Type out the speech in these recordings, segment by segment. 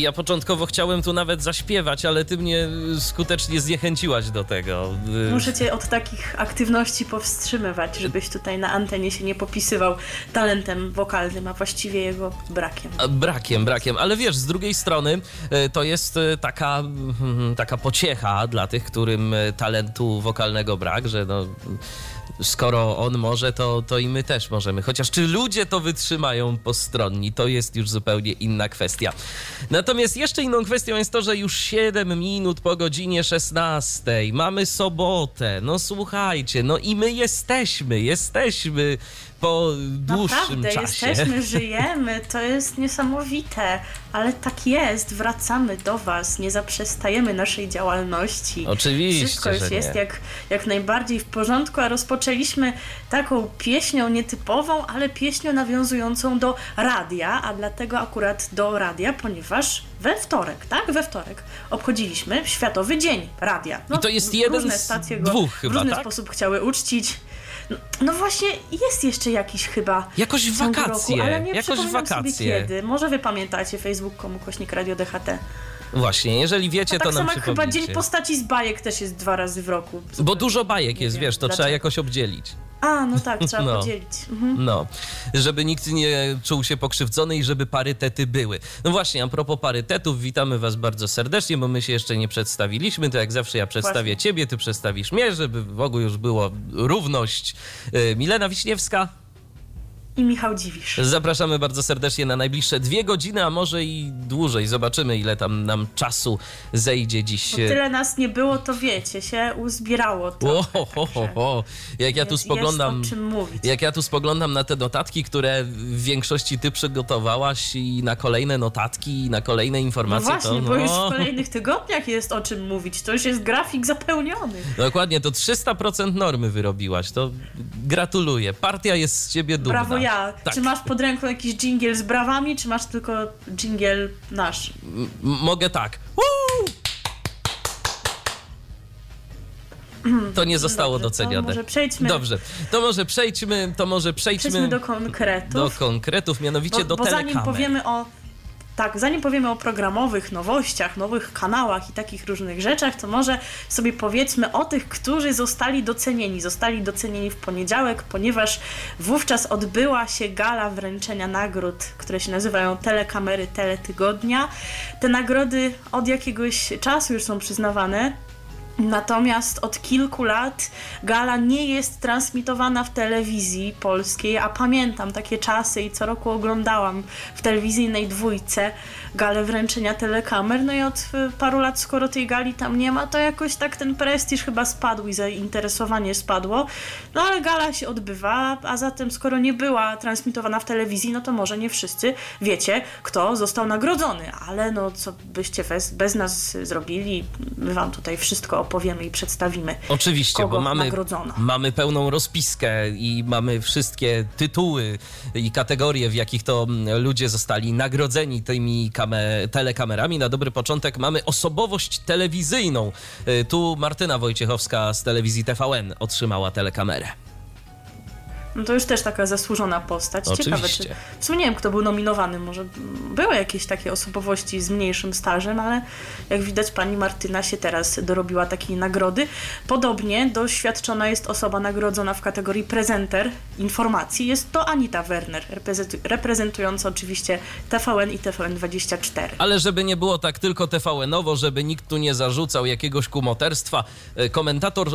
Ja początkowo chciałem tu nawet zaśpiewać, ale ty mnie skutecznie zniechęciłaś do tego. Muszę cię od takich aktywności powstrzymywać, żebyś tutaj na antenie się nie popisywał talentem wokalnym, a właściwie jego brakiem. Brakiem, brakiem, ale wiesz, z drugiej strony e, to jest e, taka, mhm, taka pociecha dla tych, którym talentu wokalnego brak, że no skoro on może, to, to i my też możemy. Chociaż czy ludzie to wytrzymają postronni, to jest już zupełnie inna kwestia. Natomiast jeszcze inną kwestią jest to, że już 7 minut po godzinie 16 mamy sobotę. No słuchajcie, no i my jesteśmy, jesteśmy po dłuższym Naprawdę, czasie. jesteśmy, żyjemy, to jest niesamowite, ale tak jest, wracamy do Was, nie zaprzestajemy naszej działalności. Oczywiście, Wszystko już jest nie. jak, jak najbardziej w porządku, a rozpoczęliśmy taką pieśnią nietypową, ale pieśnią nawiązującą do radia, a dlatego akurat do radia, ponieważ we wtorek, tak? We wtorek obchodziliśmy Światowy Dzień Radia. No, I to jest jeden różne z dwóch w chyba, różny tak? sposób chciały uczcić. No, no właśnie, jest jeszcze jakiś chyba. Jakoś w wakacje, Roku, ale nie jakoś przypominam wakacje. Sobie kiedy. Może wy pamiętacie facebook.com kośnik Radio DHT. Właśnie, jeżeli wiecie, A to tak nam samo jak chyba Dzień przypomnijcie. Postaci z bajek też jest dwa razy w roku. Bo dużo bajek Nie jest, wiem, wiesz, to trzeba dlaczego. jakoś obdzielić. A, no tak, trzeba No. podzielić. Mhm. No, żeby nikt nie czuł się pokrzywdzony i żeby parytety były. No właśnie, a propos parytetów, witamy was bardzo serdecznie, bo my się jeszcze nie przedstawiliśmy, to jak zawsze ja przedstawię Właśnie. ciebie, ty przedstawisz mnie, żeby w ogóle już było równość. Y, Milena Wiśniewska, I Michał Dziwisz. zapraszamy bardzo serdecznie na najbliższe dwie godziny, a może i dłużej. Zobaczymy, ile tam nam czasu zejdzie dziś. Bo tyle nas nie było, to wiecie, się uzbierało to. O, ho, ho, ho. Jak ja tu spoglądam. O czym mówić. Jak ja tu spoglądam na te notatki, które w większości ty przygotowałaś i na kolejne notatki, i na kolejne No informacje, właśnie, to bo już w no, kolejnych tygodniach jest o czym mówić. To już jest grafik zapełniony. dokładnie, to 300% normy wyrobiłaś, to gratuluję. Partia jest z ciebie dumna. Brawo Tak. Czy masz pod ręką jakiś dżingiel z brawami, czy masz tylko dżingiel nasz? M- mogę tak. Woo! To nie zostało Dobrze, to docenione. może przejdźmy- Dobrze, to może przejdźmy, to może przejdźmy, Przejdźmy do konkretów. do konkretów, mianowicie bo, do bo zanim telekamer. powiemy o tak, zanim powiemy o programowych nowościach, nowych kanałach i takich różnych rzeczach, to może sobie powiedzmy o tych, którzy zostali docenieni. Zostali docenieni w poniedziałek, ponieważ wówczas odbyła się gala wręczenia nagród, które się nazywają Telekamery Teletygodnia. Te nagrody od jakiegoś czasu już są przyznawane. Natomiast od kilku lat gala nie jest transmitowana w telewizji polskiej, a pamiętam takie czasy i co roku oglądałam w telewizyjnej dwójce galę wręczenia telekamer. No i od y, paru lat, skoro tej gali tam nie ma, to jakoś tak ten prestiż chyba spadł i zainteresowanie spadło. No ale gala się odbywa, a zatem skoro nie była transmitowana w telewizji, no to może nie wszyscy wiecie, kto został nagrodzony. Ale no co byście bez, bez nas zrobili, my wam tutaj wszystko opowiemy i przedstawimy. Oczywiście, kogo bo mamy, nagrodzono. mamy pełną rozpiskę i mamy wszystkie tytuły i kategorie, w jakich to mm, ludzie zostali nagrodzeni tymi kame- telekamerami. Na dobry początek mamy osobowość telewizyjną. Y, Tu Martyna Wojciechowska z telewizji TVN otrzymała telekamerę. No to już też taka zasłużona postać. Ciekawe, czy... W sumie nie wiem, kto był nominowany. Może były jakieś takie osobowości z mniejszym stażem, ale jak widać pani Martyna się teraz dorobiła takiej nagrody. Podobnie doświadczona jest osoba nagrodzona w kategorii prezenter informacji. Jest to Anita Werner, reprezentu- reprezentująca oczywiście TVN i TVN24. Ale żeby nie było tak tylko TVN-owo, żeby nikt tu nie zarzucał jakiegoś kumoterstwa, e, komentator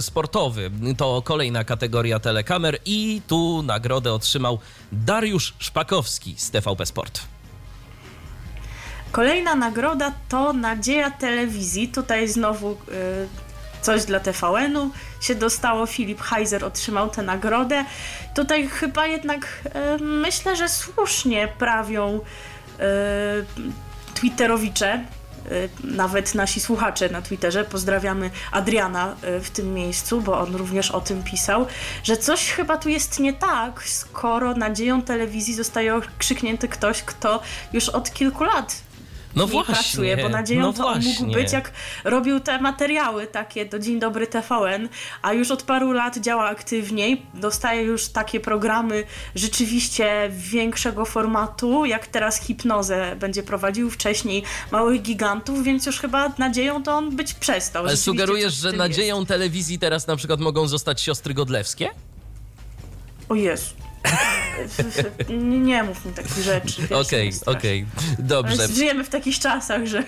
sportowy to kolejna kategoria telekamer i tu nagrodę otrzymał Dariusz Szpakowski z TVP Sport. Kolejna nagroda to Nadzieja Telewizji. Tutaj znowu y, coś dla TVN-u się dostało. Filip Heiser otrzymał tę nagrodę. Tutaj chyba jednak y, myślę, że słusznie prawią y, twitterowicze, nawet nasi słuchacze na Twitterze, pozdrawiamy Adriana y, w tym miejscu, bo on również o tym pisał, że coś chyba tu jest nie tak, skoro nadzieją telewizji zostaje okrzyknięty ktoś, kto już od kilku lat No nie właśnie, pracuje, bo nadzieją no to on mógł właśnie. być, jak robił te materiały takie do Dzień Dobry TVN, a już od paru lat działa aktywniej, dostaje już takie programy rzeczywiście większego formatu, jak teraz hipnozę będzie prowadził wcześniej Małych Gigantów, więc już chyba nadzieją to on być przestał. Ale sugerujesz, że nadzieją telewizji teraz na przykład mogą zostać siostry Godlewskie? Jest. O Jezu. Nie, nie mów mi takich rzeczy. Okej, mnie straszy. okej, dobrze. Żyjemy w takich czasach, że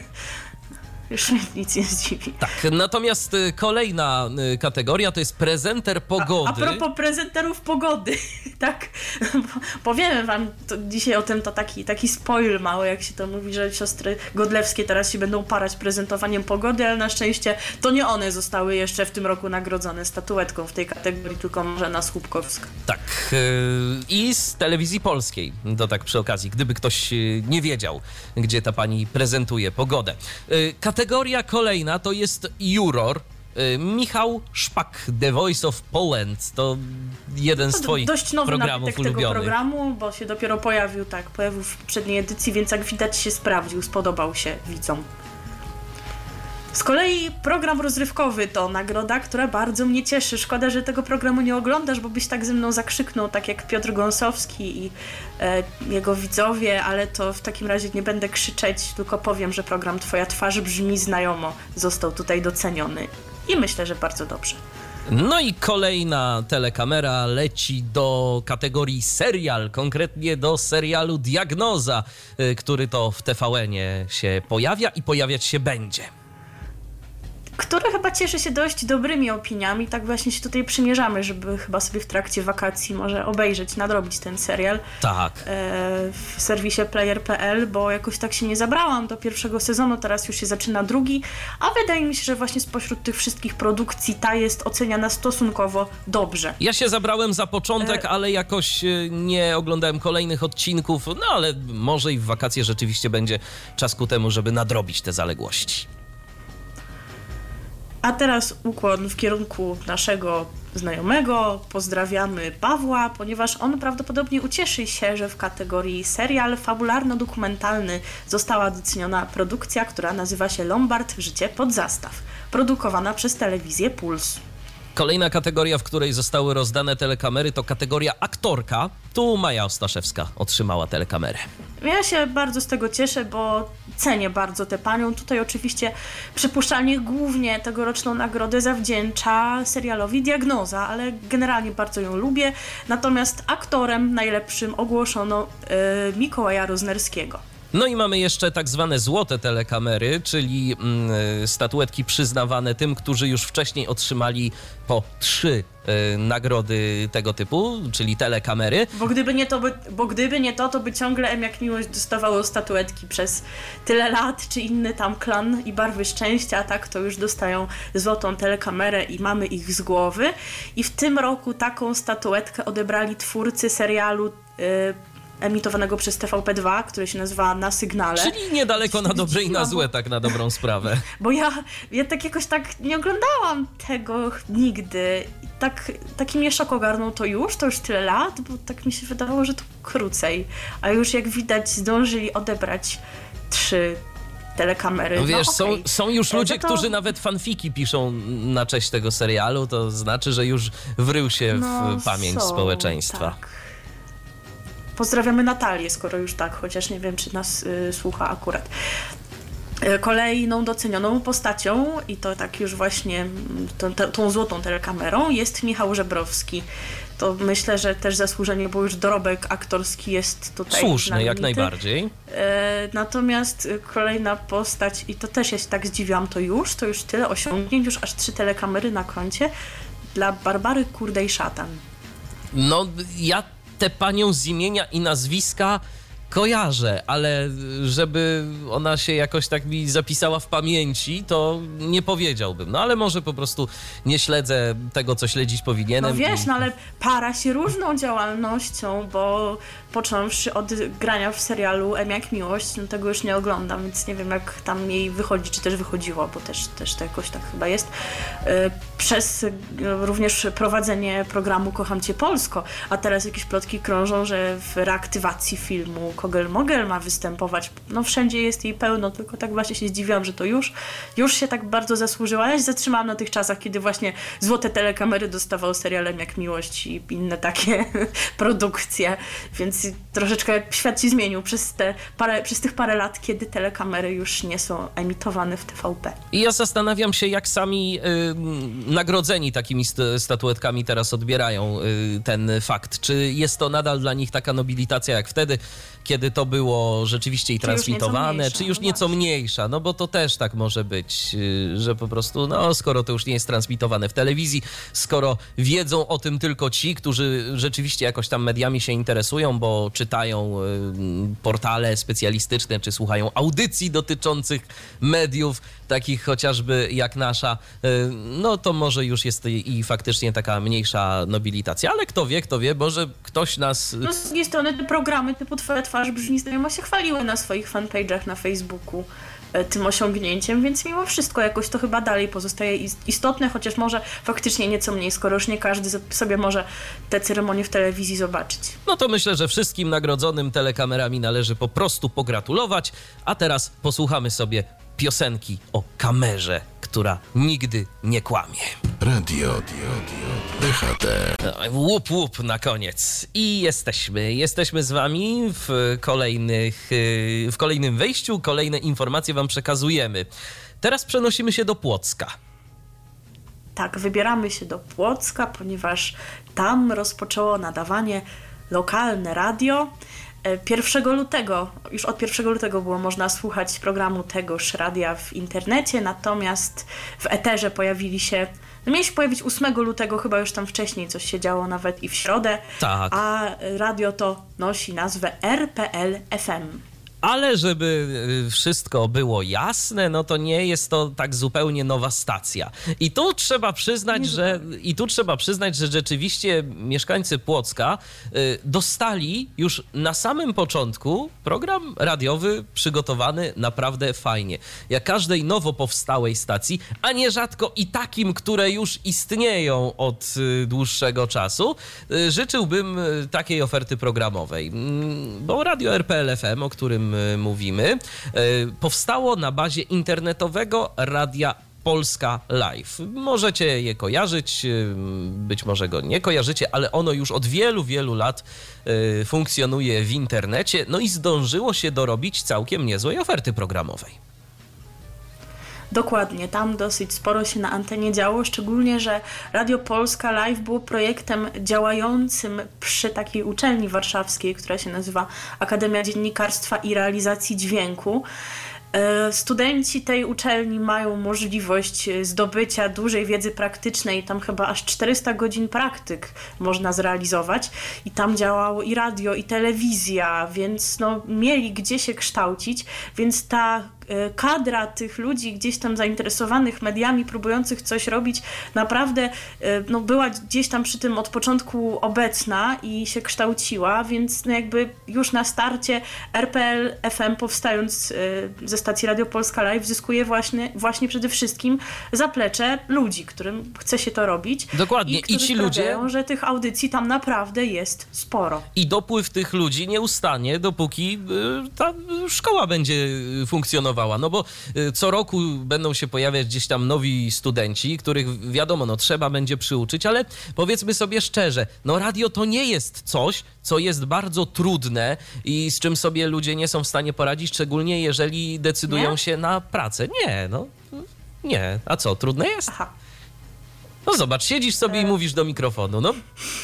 już nic nie zdziwi. Tak, natomiast y, kolejna y, kategoria to jest prezenter pogody. A, a propos prezenterów pogody, tak, powiemy wam dzisiaj o tym, to taki, taki spoil mały, jak się to mówi, że siostry Godlewskie teraz się będą parać prezentowaniem pogody, ale na szczęście to nie one zostały jeszcze w tym roku nagrodzone statuetką w tej kategorii, tylko Marzena Słupkowska. Tak, y, i z telewizji polskiej, to tak przy okazji, gdyby ktoś nie wiedział, gdzie ta pani prezentuje pogodę. Y, Kategoria kolejna to jest juror. Y, Michał Szpak, The Voice of Poland, to jeden z To twoich dość nowy programów nabytek tego ulubionych. programu, bo się dopiero pojawił, tak, pojawił w poprzedniej edycji, więc jak widać się sprawdził, spodobał się widzom. Z kolei program rozrywkowy to nagroda, która bardzo mnie cieszy. Szkoda, że tego programu nie oglądasz, bo byś tak ze mną zakrzyknął, tak jak Piotr Gąsowski i e, jego widzowie, ale to w takim razie nie będę krzyczeć, tylko powiem, że program Twoja twarz brzmi znajomo. Został tutaj doceniony. I myślę, że bardzo dobrze. No i kolejna telekamera leci do kategorii serial, konkretnie do serialu Diagnoza, y, który to w TVN-ie się pojawia i pojawiać się będzie. Który chyba cieszy się dość dobrymi opiniami. Tak właśnie się tutaj przymierzamy, żeby chyba sobie w trakcie wakacji może obejrzeć, nadrobić ten serial Tak. e, w serwisie player.pl, bo jakoś tak się nie zabrałam do pierwszego sezonu, teraz już się zaczyna drugi, a wydaje mi się, że właśnie spośród tych wszystkich produkcji ta jest oceniana stosunkowo dobrze. Ja się zabrałem za początek, ale jakoś y, nie oglądałem kolejnych odcinków, no ale może i w wakacje rzeczywiście będzie czas ku temu, żeby nadrobić te zaległości. A teraz ukłon w kierunku naszego znajomego. Pozdrawiamy Pawła, ponieważ on prawdopodobnie ucieszy się, że w kategorii serial fabularno-dokumentalny została doceniona produkcja, która nazywa się Lombard Życie pod zastaw, produkowana przez telewizję Puls. Kolejna kategoria, w której zostały rozdane telekamery, to kategoria aktorka. Tu Maja Ostaszewska otrzymała telekamerę. Ja się bardzo z tego cieszę, bo cenię bardzo tę panią. Tutaj oczywiście przypuszczalnie głównie tegoroczną nagrodę zawdzięcza serialowi Diagnoza, ale generalnie bardzo ją lubię. Natomiast aktorem najlepszym ogłoszono e, Mikołaja Roznerskiego. No i mamy jeszcze tak zwane złote telekamery, czyli mm, y, statuetki przyznawane tym, którzy już wcześniej otrzymali po trzy y, nagrody tego typu, czyli telekamery. Bo gdyby nie to, by, bo gdyby nie to, to by ciągle M jak miłość dostawało statuetki przez tyle lat, czy inny tam klan i barwy szczęścia, tak to już dostają złotą telekamerę i mamy ich z głowy. I w tym roku taką statuetkę odebrali twórcy serialu y, emitowanego przez TVP2, który się nazywa Na Sygnale. Czyli niedaleko na dobre i na złe, tak na dobrą sprawę. Bo ja, ja tak jakoś tak nie oglądałam tego nigdy. I tak, taki mnie szok ogarnął to już, to już tyle lat, bo tak mi się wydawało, że to krócej. A już jak widać zdążyli odebrać trzy telekamery. No wiesz, są, okej. są już ludzie, no to- którzy nawet fanfiki piszą na cześć tego serialu, to znaczy, że już wrył się No, w pamięć są, społeczeństwa. Tak. Pozdrawiamy Natalię, skoro już tak, chociaż nie wiem, czy nas y, słucha akurat. Y, Kolejną docenioną postacią, i to tak już właśnie mm, tą, tą, tą złotą telekamerą, jest Michał Żebrowski. To myślę, że też zasłużenie, bo już dorobek aktorski jest tutaj. Słuszny, jak najbardziej. E, natomiast y, kolejna postać, i to też jest tak zdziwiłam, to już, to już tyle osiągnięć, już aż trzy telekamery na koncie dla Barbary Kurdej-Szatan. No, ja tę panią z imienia i nazwiska kojarzę, ale żeby ona się jakoś tak mi zapisała w pamięci, to nie powiedziałbym. No ale może po prostu nie śledzę tego, co śledzić powinienem. No wiesz, no ale para się różną działalnością, bo począwszy od grania w serialu M jak miłość, no tego już nie oglądam, więc nie wiem jak tam jej wychodzi, czy też wychodziło, bo też, też to jakoś tak chyba jest. E, Przez e, również prowadzenie programu Kocham Cię Polsko, a teraz jakieś plotki krążą, że w reaktywacji filmu Kogel Mogel ma występować. No wszędzie jest jej pełno, tylko tak właśnie się zdziwiłam, że to już, już się tak bardzo zasłużyła. Ja się zatrzymałam na tych czasach, kiedy właśnie złote telekamery dostawał serialem jak Miłość i inne takie produkcje, więc troszeczkę świat się zmienił przez, te parę, przez tych parę lat, kiedy telekamery już nie są emitowane w TVP. I ja zastanawiam się, jak sami y, nagrodzeni takimi st- statuetkami teraz odbierają y, ten fakt. Czy jest to nadal dla nich taka nobilitacja jak wtedy, kiedy to było rzeczywiście i Czy już nieco transmitowane, czy już no nieco właśnie. mniejsza? No bo to też tak może być, y, że po prostu, no skoro to już nie jest transmitowane w telewizji, skoro wiedzą o tym tylko ci, którzy rzeczywiście jakoś tam mediami się interesują, bo czytają y, portale specjalistyczne, czy słuchają audycji dotyczących mediów, takich chociażby jak nasza, y, no to może już jest i, i faktycznie taka mniejsza nobilitacja, ale kto wie, kto wie, może ktoś nas... No z drugiej strony te programy typu Twoja twarz brzmi znajomo się chwaliły na swoich fanpage'ach na Facebooku e, tym osiągnięciem, więc mimo wszystko jakoś to chyba dalej pozostaje is- istotne, chociaż może faktycznie nieco mniej, skoro już nie każdy sobie może te ceremonie w telewizji zobaczyć. No to myślę, że wszystkim nagrodzonym telekamerami należy po prostu pogratulować. A teraz posłuchamy sobie piosenki o kamerze, która nigdy nie kłamie. Radio, DHT. No, Łup, łup na koniec. I jesteśmy. Jesteśmy z wami w kolejnych, yy, w kolejnym wejściu. Kolejne informacje wam przekazujemy. Teraz przenosimy się do Płocka. Tak, wybieramy się do Płocka, ponieważ tam rozpoczęło nadawanie lokalne radio. E, 1 lutego, już od 1 lutego było można słuchać programu tegoż radia w internecie, natomiast w eterze pojawili się, no mieli się pojawić 8 lutego, chyba już tam wcześniej coś się działo, nawet i w środę, Tak. a radio to nosi nazwę RPL FM. Ale żeby y, wszystko było jasne, no to nie jest to tak zupełnie nowa stacja. I tu trzeba przyznać, Nie że i tu trzeba przyznać, że rzeczywiście mieszkańcy Płocka y, dostali już na samym początku program radiowy przygotowany naprawdę fajnie. Jak każdej nowo powstałej stacji, a nierzadko i takim, które już istnieją od y, dłuższego czasu, życzyłbym takiej oferty programowej. Mm, Bo Radio RPL FM, o którym y, mówimy, y, powstało na bazie internetowego radia Polska Live. Możecie je kojarzyć, y, być może go nie kojarzycie, ale ono już od wielu, wielu lat funkcjonuje w internecie, no i zdążyło się dorobić całkiem niezłej oferty programowej. Dokładnie, tam dosyć sporo się na antenie działo, szczególnie, że Radio Polska Live było projektem działającym przy takiej uczelni warszawskiej, która się nazywa Akademia Dziennikarstwa i Realizacji Dźwięku. E, Studenci tej uczelni mają możliwość e, zdobycia dużej wiedzy praktycznej, tam chyba aż 400 godzin praktyk można zrealizować i tam działało i radio, i telewizja, więc no, mieli gdzie się kształcić, więc ta kadra tych ludzi gdzieś tam zainteresowanych mediami, próbujących coś robić, naprawdę e, no, była gdzieś tam przy tym od początku obecna i się kształciła, więc no, jakby już na starcie RPL FM powstając e, ze stacji Radio Polska Live zyskuje właśnie, właśnie przede wszystkim zaplecze ludzi, którym chce się to robić. Dokładnie. I, I ci ludzie- że tych audycji tam naprawdę jest sporo. I dopływ tych ludzi nie ustanie, dopóki y, ta szkoła będzie y, No bo y, co roku będą się pojawiać gdzieś tam nowi studenci, których wiadomo, no trzeba będzie przyuczyć, ale powiedzmy sobie szczerze, no radio to nie jest coś, co jest bardzo trudne i z czym sobie ludzie nie są w stanie poradzić, szczególnie jeżeli decydują Nie? się na pracę. Nie, no nie. A co, trudne jest? Aha. No zobacz, siedzisz sobie i mówisz do mikrofonu, no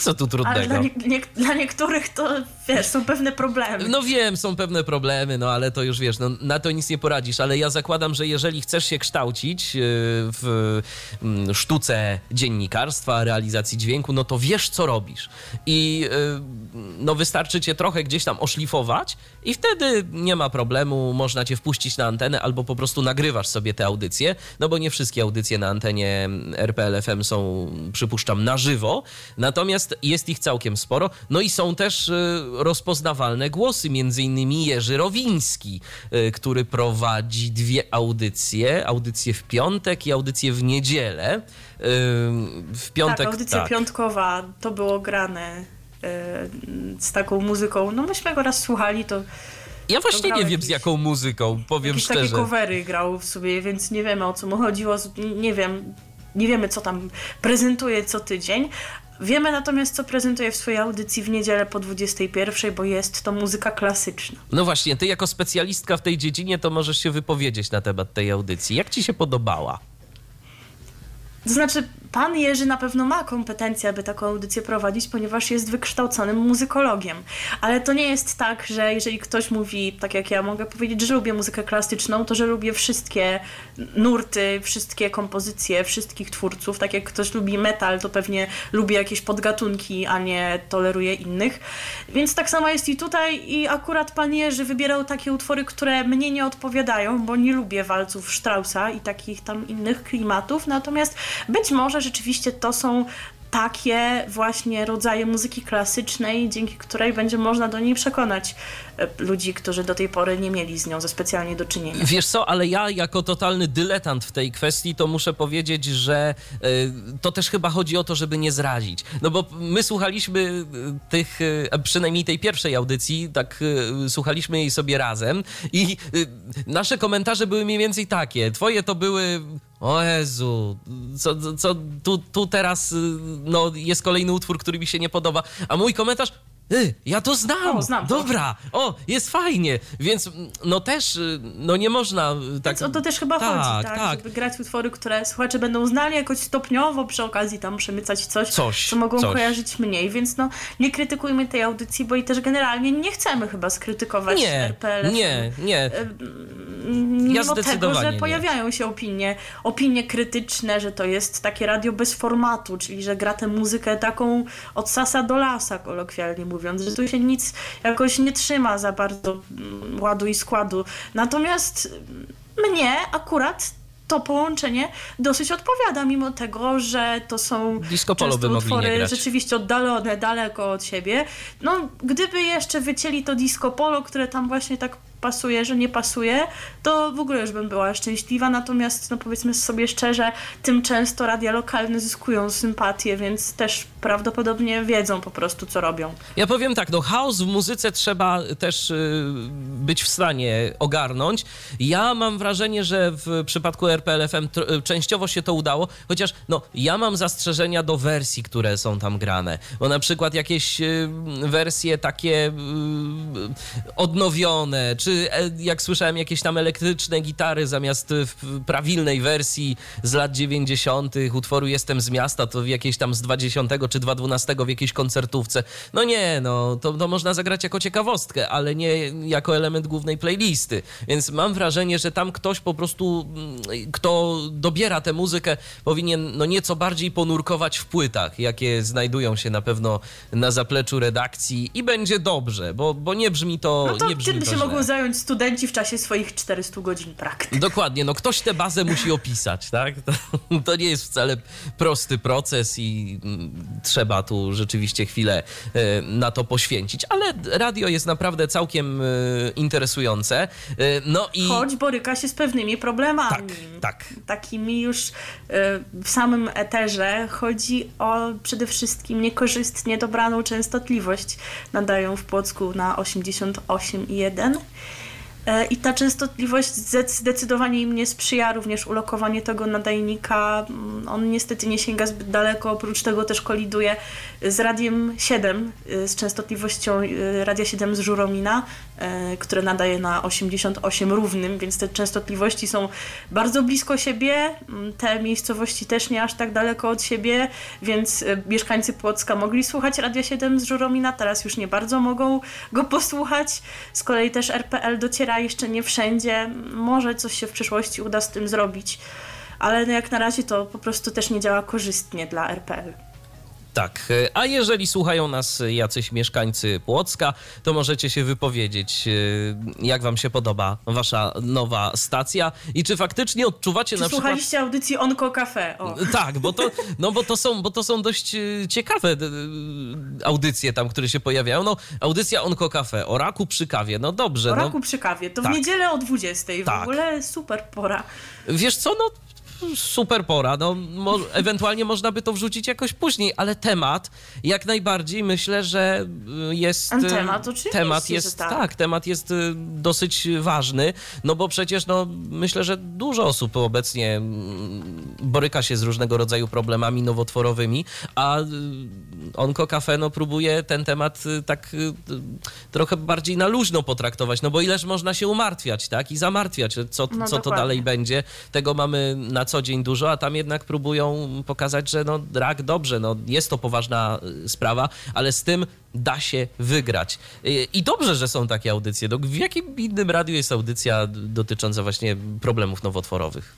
co tu trudnego? dla, nie, nie, dla niektórych to, wiesz, są pewne problemy. No wiem, są pewne problemy, no ale to już wiesz, no, na to nic nie poradzisz, ale ja zakładam, że jeżeli chcesz się kształcić yy, w mm, sztuce dziennikarstwa, realizacji dźwięku, no to wiesz, co robisz. I yy, no wystarczy cię trochę gdzieś tam oszlifować i wtedy nie ma problemu, można cię wpuścić na antenę albo po prostu nagrywasz sobie te audycje, no bo nie wszystkie audycje na antenie RPL FM są, przypuszczam, na żywo, natomiast jest ich całkiem sporo, no i są też y, rozpoznawalne głosy, między innymi Jerzy Rowiński, y, który prowadzi dwie audycje, audycję w piątek i audycję w niedzielę. Y, W piątek tak, audycja piątkowa to było grane e, z taką muzyką. No myśmy go raz słuchali, to Ja właśnie nie wiem z jaką muzyką, powiem jakieś takie szczerze. covery grał w sobie, więc nie wiemy o co mu chodziło. Nie wiem, nie wiemy co tam prezentuje co tydzień. Wiemy natomiast, co prezentuje w swojej audycji w niedzielę po 21, bo jest to muzyka klasyczna. No właśnie, ty jako specjalistka w tej dziedzinie to możesz się wypowiedzieć na temat tej audycji. Jak ci się podobała? To znaczy, pan Jerzy na pewno ma kompetencje, aby taką audycję prowadzić, ponieważ jest wykształconym muzykologiem. Ale to nie jest tak, że jeżeli ktoś mówi, tak jak ja mogę powiedzieć, że lubię muzykę klasyczną, to że lubię wszystkie nurty, wszystkie kompozycje, wszystkich twórców. Tak jak ktoś lubi metal, to pewnie lubi jakieś podgatunki, a nie toleruje innych. Więc tak samo jest i tutaj i akurat pan Jerzy wybierał takie utwory, które mnie nie odpowiadają, bo nie lubię walców Straussa i takich tam innych klimatów. Natomiast być może rzeczywiście to są takie właśnie rodzaje muzyki klasycznej, dzięki której będzie można do niej przekonać e, ludzi, którzy do tej pory nie mieli z nią za specjalnie do czynienia. Wiesz co, ale ja jako totalny dyletant w tej kwestii, to muszę powiedzieć, że y, to też chyba chodzi o to, żeby nie zrazić. No bo my słuchaliśmy y, tych, przynajmniej tej pierwszej audycji, tak słuchaliśmy jej sobie razem i nasze komentarze były mniej więcej takie. Twoje to były... O Jezu, co, co- tu, tu teraz y, no, jest kolejny utwór, który mi się nie podoba, a mój komentarz Y, ja to znam. O, znam to. Dobra, o, jest fajnie. Więc mm, no też, y, no nie można y, tak. Więc o to też chyba tak, chodzi, tak? tak. Żeby grać utwory, które słuchacze będą znali jakoś stopniowo, przy okazji tam przemycać coś, Coś, co mogą coś. kojarzyć mniej. Więc no, nie krytykujmy tej audycji, bo i też generalnie nie chcemy chyba skrytykować Nie, RPL. nie, nie. Mimo tego, zdecydowanie że pojawiają się opinie, opinie krytyczne, że to jest takie radio bez formatu, czyli że gra tę muzykę taką od sasa do lasa, kolokwialnie mówiąc, że tu się nic jakoś nie trzyma za bardzo mm, ładu i składu. Natomiast mnie akurat to połączenie dosyć odpowiada, mimo tego, że to są Disco często utwory rzeczywiście oddalone, daleko od siebie. No, gdyby jeszcze wycięli to disco polo, które tam właśnie tak pasuje, że nie pasuje, to w ogóle już bym była szczęśliwa. Natomiast, no powiedzmy sobie szczerze, tym często radia lokalne zyskują sympatię, więc też prawdopodobnie wiedzą po prostu, co robią. Ja powiem tak, no chaos w muzyce trzeba też y, być w stanie ogarnąć. Ja mam wrażenie, że w przypadku RPL FM tr- y, częściowo się to udało, chociaż no ja mam zastrzeżenia do wersji, które są tam grane. Bo na przykład jakieś y, wersje takie odnowione, czy e, jak słyszałem jakieś tam elektryczne gitary zamiast w prawilnej wersji z lat 90. utworu Jestem z miasta, to w tam z 20 czy 212 w jakiejś koncertówce. No nie, no to, to można zagrać jako ciekawostkę, ale nie jako element głównej playlisty. Więc mam wrażenie, że tam ktoś po prostu, mm, kto dobiera tę muzykę, powinien no nieco bardziej ponurkować w płytach, jakie znajdują się na pewno na zapleczu redakcji i będzie dobrze, bo, bo nie brzmi to No to nie brzmi tym to się źle. mogą zająć studenci w czasie swoich 400 godzin praktyk. Dokładnie, no ktoś tę bazę musi opisać, tak? To, to nie jest wcale prosty proces i mm, trzeba tu rzeczywiście chwilę e, na to poświęcić, ale radio jest naprawdę całkiem e, interesujące. E, No i Choć boryka się z pewnymi problemami. tak, tak. takimi już w samym eterze chodzi o przede wszystkim niekorzystnie dobraną częstotliwość. Nadają w Płocku na 88,1. E, I ta częstotliwość zdecydowanie im nie sprzyja, również ulokowanie tego nadajnika. Mm, on niestety nie sięga zbyt daleko, oprócz tego też koliduje z radiem 7, e, z częstotliwością e, radia 7 z Żuromina, które nadaje na 88 równym, więc te częstotliwości są bardzo blisko siebie. Mm, te miejscowości też nie aż tak daleko od siebie, więc mieszkańcy Płocka mogli słuchać radia 7 z Żuromina, teraz już nie bardzo mogą go posłuchać. Z kolei też RPL dociera jeszcze nie wszędzie. Może coś się w przyszłości uda z tym zrobić, ale no jak na razie to po prostu też nie działa korzystnie dla RPL. Tak, a jeżeli słuchają nas jacyś mieszkańcy Płocka, to możecie się wypowiedzieć, e, jak wam się podoba wasza nowa stacja i czy faktycznie odczuwacie czy na słuchaliście przykład... audycji Onko Cafe? O. Tak, bo to, no bo to, są, bo to są dość e, ciekawe e, audycje tam, które się pojawiają. No, audycja Onko Cafe, o raku przy kawie, no dobrze. O no, raku przy kawie, to tak. w niedzielę o 20, w Tak. ogóle super pora. Wiesz co, no super pora, no mo ewentualnie można by to wrzucić jakoś później, ale temat jak najbardziej myślę, że y, jest... Ten temat oczywiście, Temat jest, tak. tak, temat jest y, dosyć ważny, no bo przecież no myślę, że dużo osób obecnie mm, boryka się z różnego rodzaju problemami nowotworowymi, a y, Onko Cafe no próbuje ten temat y, tak y, trochę bardziej na luźno potraktować, no bo ileż można się umartwiać, tak, i zamartwiać, co, No, co to dalej będzie. Tego mamy na co dzień dużo, a tam jednak próbują pokazać, że no rak dobrze, no jest to poważna y, sprawa, ale z tym da się wygrać. Y, I dobrze, że są takie audycje. No, w jakim innym radiu jest audycja dotycząca właśnie problemów nowotworowych?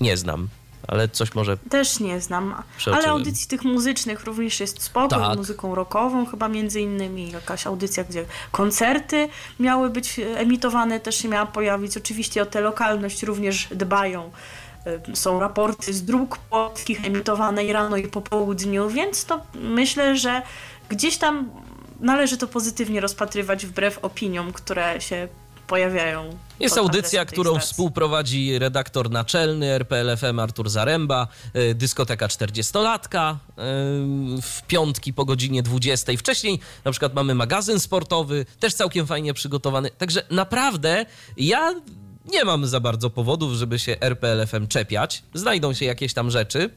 Nie znam, ale coś może Też nie znam, ale audycji tych muzycznych również jest spoko, Tak. muzyką rockową chyba między innymi, jakaś audycja, gdzie koncerty miały być e, emitowane, też się miała pojawić. Oczywiście o tę lokalność również dbają. E, Są raporty z dróg płockich emitowane i rano i po południu, więc to myślę, że gdzieś tam należy to pozytywnie rozpatrywać wbrew opiniom, które się pojawiają. Jest audycja, którą stacji. współprowadzi redaktor naczelny RPLFM Artur Zaręba, y, dyskoteka 40-latka y, w piątki po godzinie 20. Wcześniej na przykład mamy magazyn sportowy, też całkiem fajnie przygotowany. Także naprawdę ja nie mam za bardzo powodów, żeby się RPLFM czepiać. Znajdą się jakieś tam rzeczy,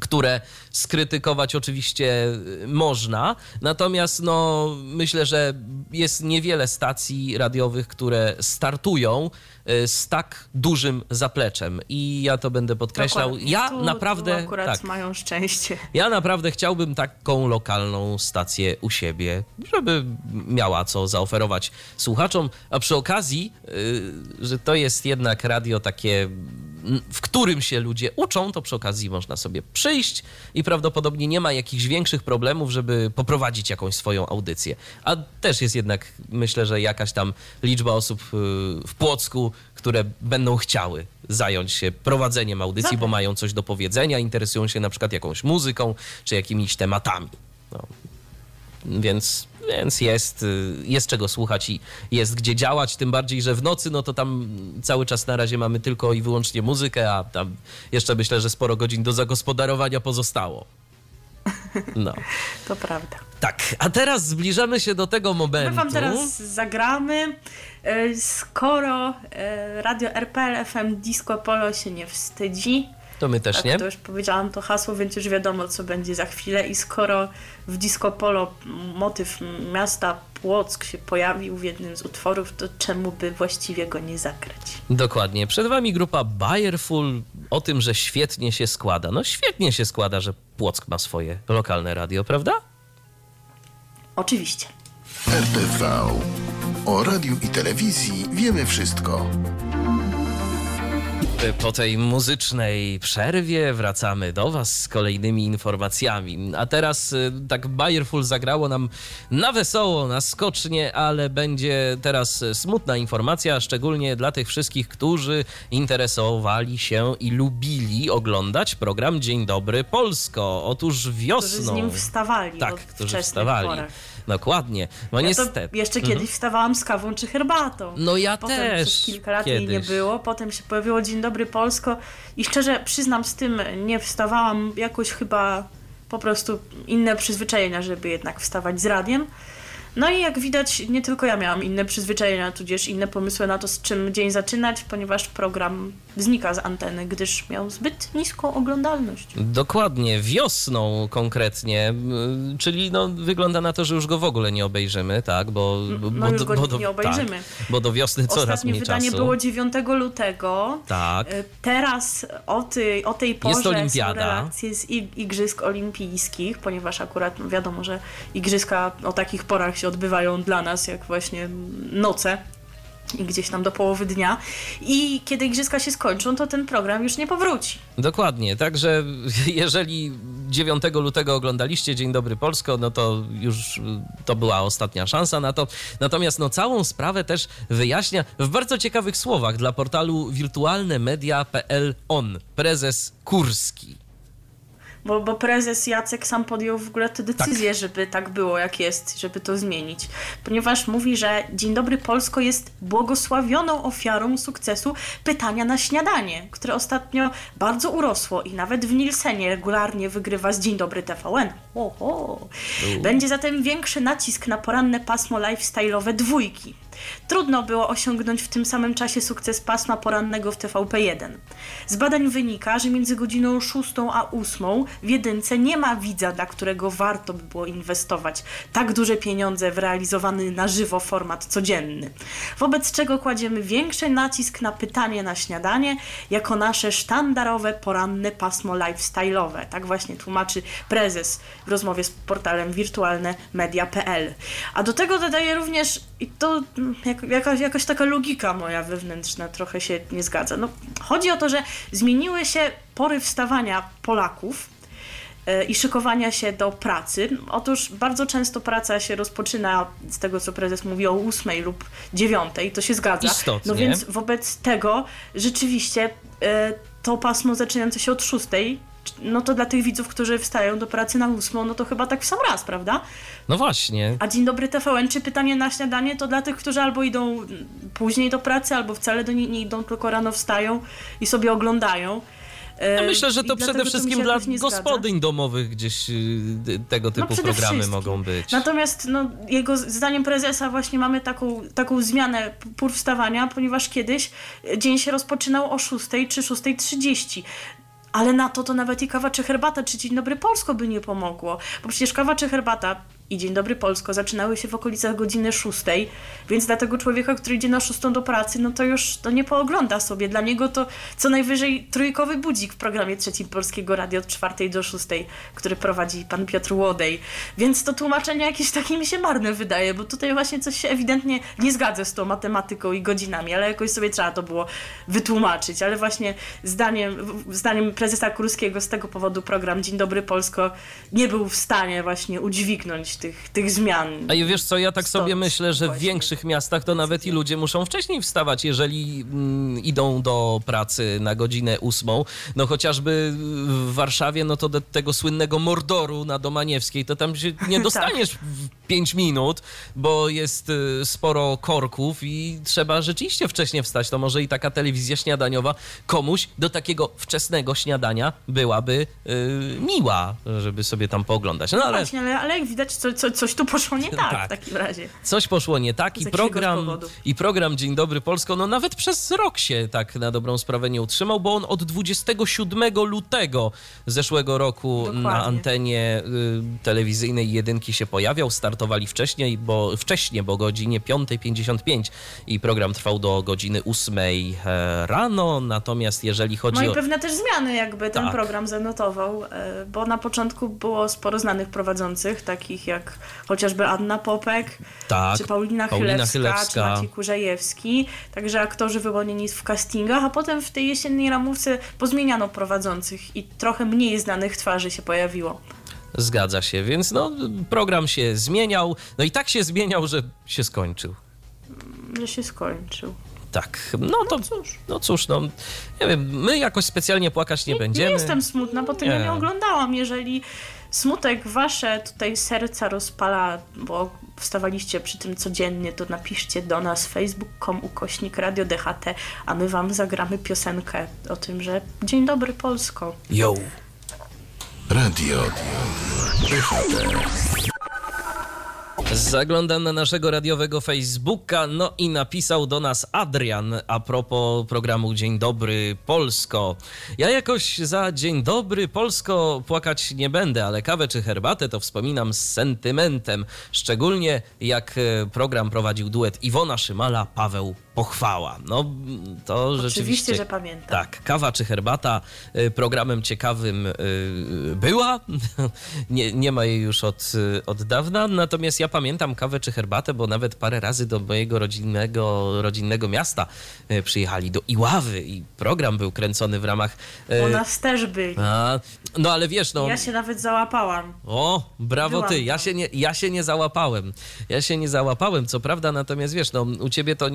które skrytykować oczywiście y, można. Natomiast no, myślę, że jest niewiele stacji radiowych, które startują y, z tak dużym zapleczem. I ja to będę podkreślał. Dokładnie. Ja tu, naprawdę. Tu akurat tak, mają szczęście. ja naprawdę chciałbym taką lokalną stację u siebie, żeby miała co zaoferować słuchaczom. A przy okazji, y, że to jest jednak radio takie, w którym się ludzie uczą, to przy okazji można sobie przyjść i prawdopodobnie nie ma jakichś większych problemów, żeby poprowadzić jakąś swoją audycję. A też jest jednak, myślę, że jakaś tam liczba osób y, w Płocku, które będą chciały zająć się prowadzeniem audycji, bo mają coś do powiedzenia, interesują się na przykład jakąś muzyką czy jakimiś tematami. No. Więc, więc jest, y, jest czego słuchać i jest gdzie działać, tym bardziej, że w nocy, no to tam cały czas na razie mamy tylko i wyłącznie muzykę, a tam jeszcze myślę, że sporo godzin do zagospodarowania pozostało. No. To prawda. Tak, a teraz zbliżamy się do tego My momentu. wam teraz zagramy. E, Skoro e, radio RPL FM Disco Polo się nie wstydzi, To my też tak, nie. to już powiedziałam to hasło, więc już wiadomo, co będzie za chwilę. I skoro w Disco Polo motyw miasta Płock się pojawił w jednym z utworów, to czemu by właściwie go nie zagrać? Dokładnie. Przed wami grupa Bayerful o tym, że świetnie się składa. No świetnie się składa, że Płock ma swoje lokalne radio, prawda? Oczywiście. RTV. O radiu i telewizji wiemy wszystko. Po tej muzycznej przerwie wracamy do Was z kolejnymi informacjami. A teraz y, tak Bayerful zagrało nam na wesoło, na skocznie, ale będzie teraz y, smutna informacja, szczególnie dla tych wszystkich, którzy interesowali się i lubili oglądać program Dzień Dobry Polsko. Otóż wiosną... Którzy z nim wstawali Tak, którzy wstawali. porach. Dokładnie. No Ja niestety. jeszcze kiedyś wstawałam z kawą czy herbatą. No ja potem też przez kilka lat jej nie kiedyś. było, potem się pojawiło Dzień Dobry Polsko i szczerze przyznam z tym nie wstawałam jakoś chyba po prostu inne przyzwyczajenia, żeby jednak wstawać z radiem. No i jak widać, nie tylko ja miałam inne przyzwyczajenia, tudzież inne pomysły na to, z czym dzień zaczynać, ponieważ program znika z anteny, gdyż miał zbyt niską oglądalność. Dokładnie, wiosną konkretnie, czyli no, wygląda na to, że już go w ogóle nie obejrzymy, tak? Bo, No bo, już go do, nie obejrzymy. Tak, bo do wiosny coraz Ostatnie mniej wydanie czasu. było 9 lutego. Tak. Y, Teraz o, tej o tej porze olimpiada. są relacje z ig- Igrzysk Olimpijskich, ponieważ akurat no wiadomo, że igrzyska o takich porach się odbywają dla nas, jak właśnie noce i gdzieś tam do połowy dnia. I kiedy igrzyska się skończą, to ten program już nie powróci. Dokładnie, także jeżeli 9 lutego oglądaliście Dzień Dobry Polsko, no to już y, to była ostatnia szansa na to. Natomiast no całą sprawę też wyjaśnia w bardzo ciekawych słowach dla portalu wirtualnemedia.pl on, prezes Kurski. Bo, bo prezes Jacek sam podjął w ogóle tę decyzję, Tak. żeby tak było, jak jest, żeby to zmienić. Ponieważ mówi, że Dzień Dobry Polsko jest błogosławioną ofiarą sukcesu pytania na śniadanie, które ostatnio bardzo urosło i nawet w Nielsenie regularnie wygrywa z Dzień Dobry TVN. Oho. Będzie zatem większy nacisk na poranne pasmo lifestyle'owe dwójki. Trudno było osiągnąć w tym samym czasie sukces pasma porannego w TVP1. Z badań wynika, że między godziną 6 a 8 w jedynce nie ma widza, dla którego warto by było inwestować tak duże pieniądze w realizowany na żywo format codzienny. Wobec czego kładziemy większy nacisk na pytanie na śniadanie jako nasze sztandarowe poranne pasmo lifestyle'owe. Tak właśnie tłumaczy prezes w rozmowie z portalem wirtualnemedia.pl. A do tego dodaje również, i to jak, jakaś, jakaś taka logika moja wewnętrzna trochę się nie zgadza. No, chodzi o to, że zmieniły się pory wstawania Polaków e, i szykowania się do pracy. Otóż bardzo często praca się rozpoczyna z tego, co prezes mówi o 8 lub 9, to się zgadza. Istotnie. No więc wobec tego rzeczywiście e, to pasmo zaczynające się od 6, no to dla tych widzów, którzy wstają do pracy na 8, no to chyba tak w sam raz, prawda? No właśnie, A Dzień Dobry TVN, czy pytanie na śniadanie to dla tych, którzy albo idą później do pracy, albo wcale do niej nie idą, tylko rano wstają i sobie oglądają. E, ja myślę, że to przede wszystkim się dla gospodyń domowych gdzieś y, tego typu No programy wszystkim. mogą być. Natomiast no, jego zdaniem prezesa właśnie mamy taką, taką zmianę pór wstawania, ponieważ kiedyś dzień się rozpoczynał o 6 czy 6.30. Ale na to to nawet i kawa czy herbata, czy Dzień Dobry Polsko by nie pomogło. Bo przecież kawa czy herbata i Dzień Dobry Polsko zaczynały się w okolicach godziny 6, więc dla tego człowieka, który idzie na 6 do pracy, no to już to nie poogląda sobie. Dla niego to co najwyżej trójkowy budzik w programie trzecim Polskiego Radia od 4 do 6, który prowadzi pan Piotr Łodej. Więc to tłumaczenie jakieś takie mi się marne wydaje, bo tutaj właśnie coś się ewidentnie nie zgadza z tą matematyką i godzinami, ale jakoś sobie trzeba to było wytłumaczyć. Ale właśnie zdaniem, zdaniem prezesa Kurskiego z tego powodu program Dzień Dobry Polsko nie był w stanie właśnie udźwignąć tych, tych zmian. A i wiesz co, ja tak Stąd sobie myślę, że w większych miastach to nawet i ludzie muszą wcześniej wstawać, jeżeli mm, idą do pracy na godzinę ósmą. No chociażby w Warszawie, no to do tego słynnego Mordoru na Domaniewskiej, to tam się nie dostaniesz w 5 minut, bo jest y, sporo korków i trzeba rzeczywiście wcześnie wstać. To może i taka telewizja śniadaniowa komuś do takiego wczesnego śniadania byłaby y, miła, żeby sobie tam pooglądać. No No ale... właśnie, ale, ale jak widać, co, co, coś tu poszło nie tak, Tak. w takim razie. Coś poszło nie tak i program, i program Dzień Dobry Polsko, no nawet przez rok się tak na dobrą sprawę nie utrzymał, bo on od 27 lutego zeszłego roku na Dokładnie. antenie y, telewizyjnej jedynki się pojawiał. Startowali wcześniej, bo wcześniej, bo godzinie 5.55 i program trwał do godziny 8 e, rano. Natomiast jeżeli chodzi No i o. pewne też zmiany jakby ten Tak. program zanotował, e, bo na początku było sporo znanych prowadzących, takich jak chociażby Anna Popek, Tak, czy Paulina, Paulina Chylewska, Chylewska. czy Maciej Kurzajewski, także aktorzy wyłonieni w castingach, a potem w tej jesiennej ramówce pozmieniano prowadzących i trochę mniej znanych twarzy się pojawiło. Zgadza się, więc no, program się zmieniał. No i tak się zmieniał, że się skończył. Że się skończył. Tak, no to No cóż. no cóż, no nie wiem, my jakoś specjalnie płakać nie, będziemy. Nie jestem smutna, bo tego Nie. nie. oglądałam. Jeżeli smutek wasze tutaj serca rozpala, bo wstawaliście przy tym codziennie, to napiszcie do nas facebook.com ukośnik Radio DHT, a my wam zagramy piosenkę o tym, że Dzień dobry Polsko. Yo. Radio DHT. Zaglądam na naszego radiowego Facebooka, no i napisał do nas Adrian a propos programu Dzień Dobry Polsko. Ja jakoś za Dzień Dobry Polsko płakać nie będę, ale kawę czy herbatę to wspominam z sentymentem. Szczególnie jak e, program prowadził duet Iwona Szymala, Paweł Pochwała. No to Oczywiście, rzeczywiście... że pamiętam. Tak, kawa czy herbata y, programem ciekawym y, była. Nie, nie ma jej już od, y, od dawna. Natomiast ja pamiętam kawę czy herbatę, bo nawet parę razy do mojego rodzinnego, rodzinnego miasta przyjechali do Iławy i program był kręcony w ramach. U nas też byli. a, no ale wiesz, no. Ja się nawet załapałam. O, brawo Byłam ty. Ja się, nie, ja się nie załapałem. Ja się nie załapałem, co prawda, natomiast wiesz, no u ciebie to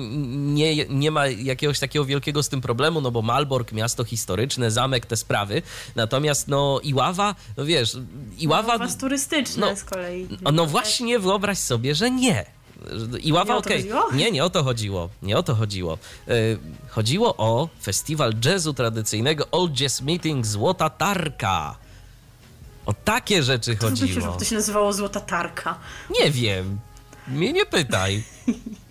nie, nie ma jakiegoś takiego wielkiego z tym problemu, no bo Malbork, miasto historyczne, zamek, te sprawy. Natomiast no Iława, no wiesz, Iława... U was turystyczne no, z kolei. No, no właśnie, wyobraź sobie, że nie. Iława, okej. chodziło? Nie, nie o to chodziło. Nie o to chodziło. Y, chodziło o festiwal jazzu tradycyjnego Old Jazz Meeting Złota Tarka. O takie rzeczy To by się, chodziło. żeby to się nazywało Złota Tarka. Nie wiem. Mnie nie pytaj.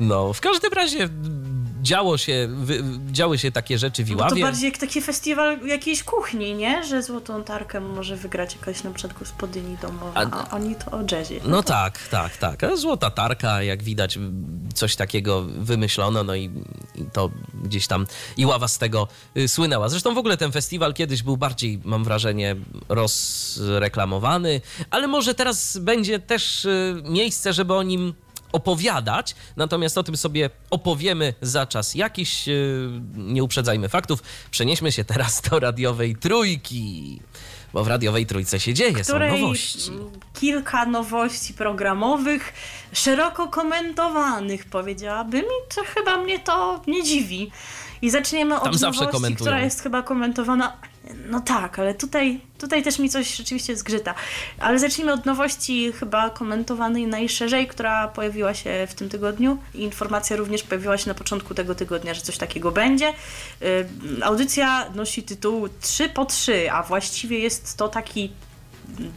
No, w każdym razie działo się, wy, działy się takie rzeczy w to Iławie. bardziej jak taki festiwal jakiejś kuchni, nie? Że Złotą Tarkę może wygrać jakaś na przykład gospodyni domowa, A- a, oni to o jazzie. No tak, tak, tak. A Złota tarka, jak widać, coś takiego wymyślono, no i, i to gdzieś tam Iława z tego y, słynęła. Zresztą w ogóle ten festiwal kiedyś był bardziej, mam wrażenie, rozreklamowany, ale może teraz będzie też y, miejsce, żeby o nim opowiadać, natomiast o tym sobie opowiemy za czas jakiś. y, Nie uprzedzajmy faktów. Przenieśmy się teraz do radiowej trójki. Bo w radiowej trójce się dzieje, są której nowości. mm, kilka nowości programowych, szeroko komentowanych, powiedziałabym, i to chyba mnie to nie dziwi. I zaczniemy Tam od nowości, komentują. która jest chyba komentowana. No tak, ale tutaj, tutaj też mi coś rzeczywiście zgrzyta. Ale zacznijmy od nowości chyba komentowanej najszerzej, która pojawiła się w tym tygodniu. Informacja również pojawiła się na początku tego tygodnia, że coś takiego będzie. Audycja nosi tytuł 3 po 3, a właściwie jest to taki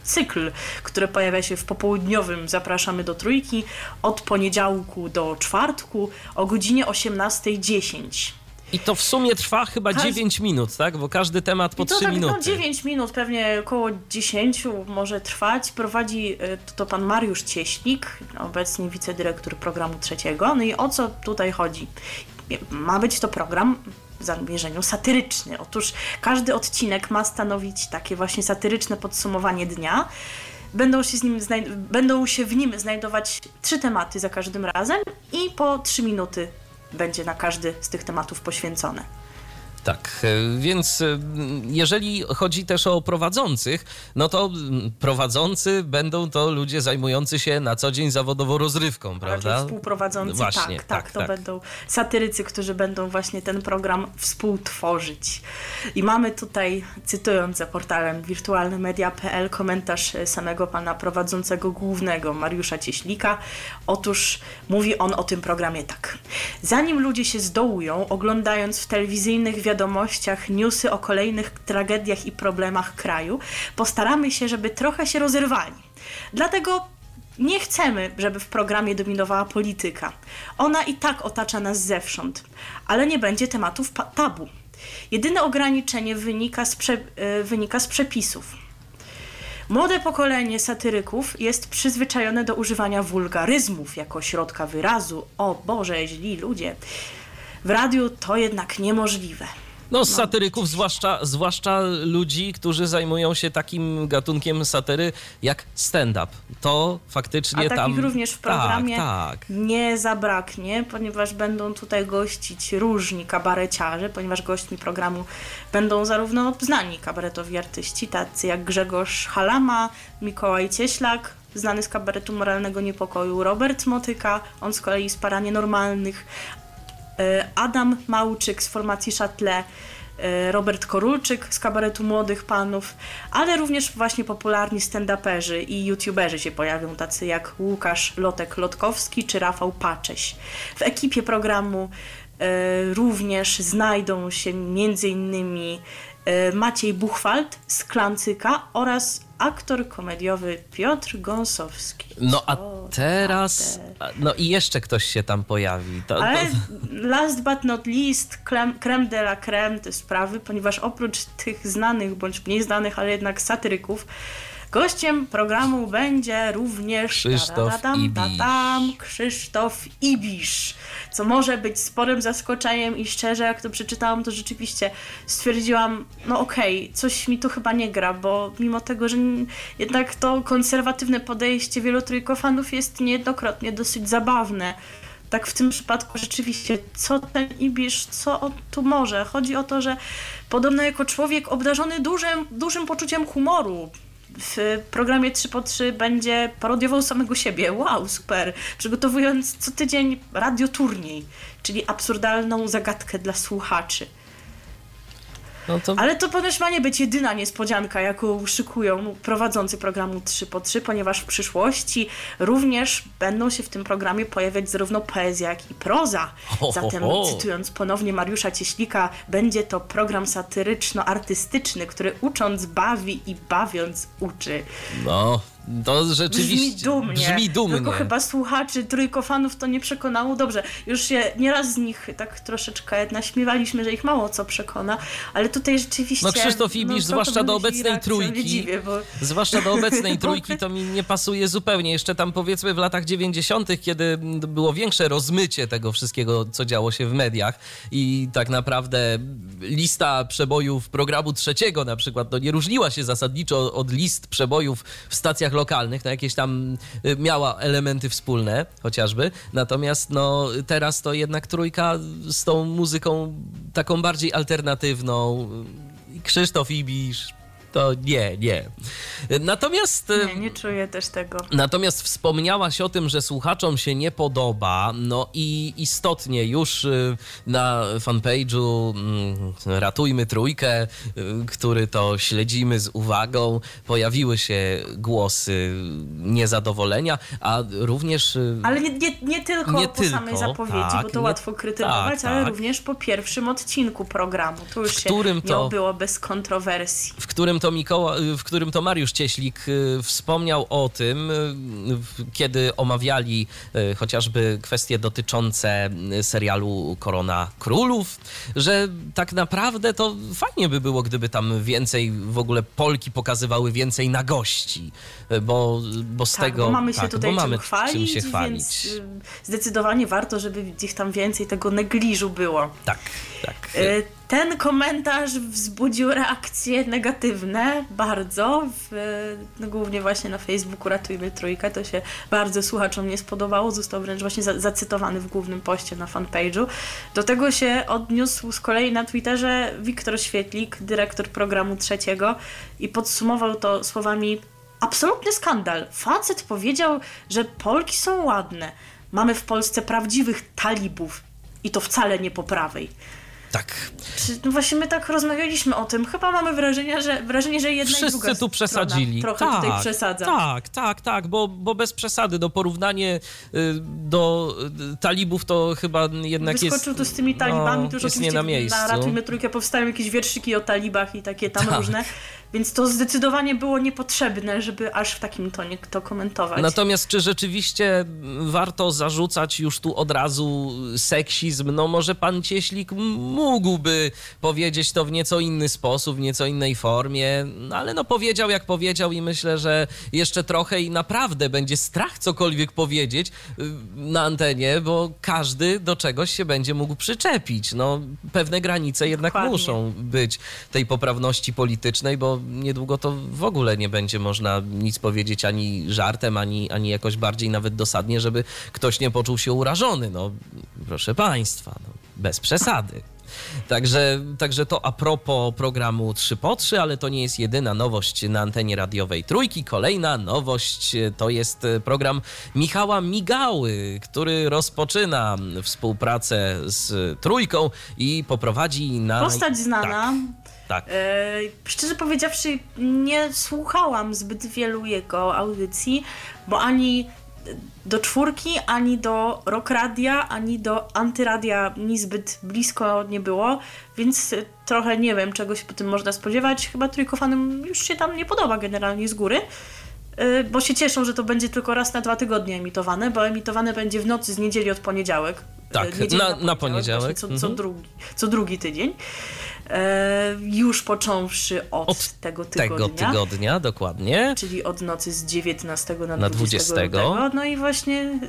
cykl, który pojawia się w popołudniowym Zapraszamy do Trójki od poniedziałku do czwartku o godzinie 18.10. I to w sumie trwa chyba Każ- 9 minut, tak? Bo każdy temat po I to 3 tak minuty. no 9 minut, pewnie około 10 może trwać. Prowadzi y, to, to pan Mariusz Cieślik, obecnie wicedyrektor programu trzeciego. No i o co tutaj chodzi? Ma być to program w zamierzeniu satyryczny. Otóż każdy odcinek ma stanowić takie właśnie satyryczne podsumowanie dnia. Będą się, z nim znaj- będą się w nim znajdować trzy tematy za każdym razem i po 3 minuty będzie na każdy z tych tematów poświęcone. Tak, e, więc e, jeżeli chodzi też o prowadzących, no to prowadzący będą to ludzie zajmujący się na co dzień zawodowo rozrywką, prawda? Raczej współprowadzący, Właśnie, tak, tak, tak, to tak. będą satyrycy, którzy będą właśnie ten program współtworzyć. I mamy tutaj, cytując za portalem wirtualnemedia.pl, komentarz e, samego pana prowadzącego głównego, Mariusza Cieślika. Otóż mówi on o tym programie tak. Zanim ludzie się zdołują, oglądając w telewizyjnych wiadomościach newsy o kolejnych tragediach i problemach kraju, postaramy się, żeby trochę się rozerwali. Dlatego nie chcemy, żeby w programie dominowała polityka. Ona i tak otacza nas zewsząd, ale nie będzie tematów tabu. Jedyne ograniczenie wynika z, prze- y, wynika z przepisów. Młode pokolenie satyryków jest przyzwyczajone do używania wulgaryzmów jako środka wyrazu. O Boże, źli ludzie. W radiu to jednak niemożliwe. No, z satyryków, zwłaszcza, zwłaszcza ludzi, którzy zajmują się takim gatunkiem satyry jak stand-up. To faktycznie A takich tam... również w programie Tak, tak. nie zabraknie, ponieważ będą tutaj gościć różni kabareciarze, ponieważ gośćmi programu będą zarówno znani kabaretowi artyści, tacy jak Grzegorz Halama, Mikołaj Cieślak, znany z kabaretu Moralnego Niepokoju, Robert Motyka, on z kolei z Para Nienormalnych, Adam Małczyk z formacji Châtelet, e, Robert Korulczyk z kabaretu Młodych Panów, ale również właśnie popularni stand-uperzy i youtuberzy się pojawią, tacy jak Łukasz Lotek-Lotkowski czy Rafał Pacześ. W ekipie programu e, również znajdą się między innymi e, Maciej Buchwald z Klancyka oraz aktor komediowy Piotr Gąsowski. No a teraz. No i jeszcze ktoś się tam pojawi. To, Ale to, last but not least, creme, creme de la creme te sprawy, ponieważ oprócz tych znanych bądź mniej znanych, ale jednak satyryków, gościem programu będzie również Krzysztof Ibisz. Krzysztof Ibisz. Co może być sporym zaskoczeniem i szczerze, jak to przeczytałam, to rzeczywiście stwierdziłam, no okej, coś mi tu chyba nie gra, bo mimo tego, że jednak to konserwatywne podejście wielu trójkofanów jest niejednokrotnie dosyć zabawne. Tak w tym przypadku rzeczywiście, co ten Ibisz, co on tu może? Chodzi o to, że podobno jako człowiek obdarzony dużym, dużym poczuciem humoru, w programie 3 po 3 będzie parodiował samego siebie. Wow, super. Przygotowując co tydzień radioturniej, czyli absurdalną zagadkę dla słuchaczy. No to Ale to ponoć ma nie być jedyna niespodzianka, jaką szykują prowadzący programu 3 po 3 ponieważ w przyszłości również będą się w tym programie pojawiać zarówno poezja, jak i proza. Ho, ho, Zatem, ho. cytując ponownie Mariusza Cieślika, będzie to program satyryczno-artystyczny, który ucząc bawi i bawiąc uczy. No, to rzeczywiście. Brzmi dumnie. Brzmi dumnie. Tylko chyba słuchaczy trójkofanów to nie przekonało. Dobrze, już się nieraz z nich tak troszeczkę naśmiewaliśmy, że ich mało co przekona, ale tutaj rzeczywiście... No Krzysztof Ibisz, co zwłaszcza do obecnej trójki. dziwię, bo... Zwłaszcza do obecnej trójki to mi nie pasuje zupełnie. Jeszcze tam powiedzmy w latach 90., kiedy było większe rozmycie tego wszystkiego, co działo się w mediach i tak naprawdę lista przebojów programu trzeciego na przykład no nie różniła się zasadniczo od list przebojów w stacjach lokalnych, no jakieś tam y, miała elementy wspólne chociażby. Natomiast no teraz to jednak trójka z tą muzyką taką bardziej alternatywną. Krzysztof Ibisz, to nie, nie. Natomiast... Nie, nie czuję też tego. Natomiast wspomniałaś o tym, że słuchaczom się nie podoba, no i istotnie już y, na fanpage'u mm, Ratujmy Trójkę, y, który to śledzimy z uwagą, pojawiły się głosy niezadowolenia, a również... y, Ale nie, nie, nie tylko Nie po tylko, samej zapowiedzi, tak, bo to nie- łatwo krytykować, tak, ale tak. również po pierwszym odcinku programu. Tu już W się którym nie to- obyło bez kontrowersji. w którym to, Mikoła, w którym to Mariusz Cieślik y, wspomniał o tym, y, kiedy omawiali y, chociażby kwestie dotyczące y, serialu Korona Królów, że tak naprawdę to fajnie by było, gdyby tam więcej w ogóle Polki pokazywały więcej nagości, y, bo, bo z Tak, tego... bo mamy się tak, tutaj mamy czym chwalić, czym się chwalić. więc y, zdecydowanie warto, żeby gdzieś tam więcej tego negliżu było. Tak, tak. Y, Ten komentarz wzbudził reakcje negatywne bardzo, w, no głównie właśnie na Facebooku Ratujmy Trójkę, to się bardzo słuchaczom nie spodobało, został wręcz właśnie za, zacytowany w głównym poście na fanpage'u. Do tego się odniósł z kolei na Twitterze Wiktor Świetlik, dyrektor programu trzeciego i podsumował to słowami absolutny skandal. Facet powiedział, że Polki są ładne. Mamy w Polsce prawdziwych talibów i to wcale nie po prawej. Tak. No właśnie my tak rozmawialiśmy o tym. Chyba mamy wrażenie, że, wrażenie, że jedna i druga Wszyscy tu przesadzili. trochę tutaj przesadza. Tak, tak, tak, bo, bo bez przesady, do porównanie y, do y, talibów to chyba jednak jest... Wyskoczył tu z tymi talibami, no, to już jest nie na miejscu. na Ratujmy Trójkę powstają jakieś wierszyki o talibach i takie tam Tak. różne, więc to zdecydowanie było niepotrzebne, żeby aż w takim tonie to komentować. Natomiast czy rzeczywiście warto zarzucać już tu od razu seksizm? No może pan Cieślik mógłby powiedzieć to w nieco inny sposób, w nieco innej formie, no ale no powiedział jak powiedział i myślę, że jeszcze trochę i naprawdę będzie strach cokolwiek powiedzieć y, na antenie, bo każdy do czegoś się będzie mógł przyczepić. No pewne granice jednak Dokładnie. muszą być tej poprawności politycznej, bo niedługo to w ogóle nie będzie można nic powiedzieć ani żartem, ani, ani jakoś bardziej nawet dosadnie, żeby ktoś nie poczuł się urażony. No, proszę państwa, no, bez przesady. Także, także to a propos programu 3 po 3, ale to nie jest jedyna nowość na antenie radiowej Trójki. Kolejna nowość e, to jest e, program Michała Migały, który rozpoczyna współpracę z Trójką i poprowadzi na... Postać znana. Tak, tak. E, szczerze powiedziawszy, nie słuchałam zbyt wielu jego audycji, bo ani do czwórki, ani do rock radia, ani do antyradia niezbyt blisko nie było, więc trochę nie wiem, czego się po tym można spodziewać. Chyba trójkofanym już się tam nie podoba generalnie z góry. y, Bo się cieszą, że to będzie tylko raz na dwa tygodnie emitowane, bo emitowane będzie w nocy z niedzieli od poniedziałek. Tak, Y, niedzieli na- na poniedziałek, właśnie Co, co, mhm. drugi, co drugi tydzień. E, już począwszy od, Od tego tygodnia. Tego tygodnia, dokładnie. Czyli od nocy z 19 na, Na 20. 20. Lutego. No i właśnie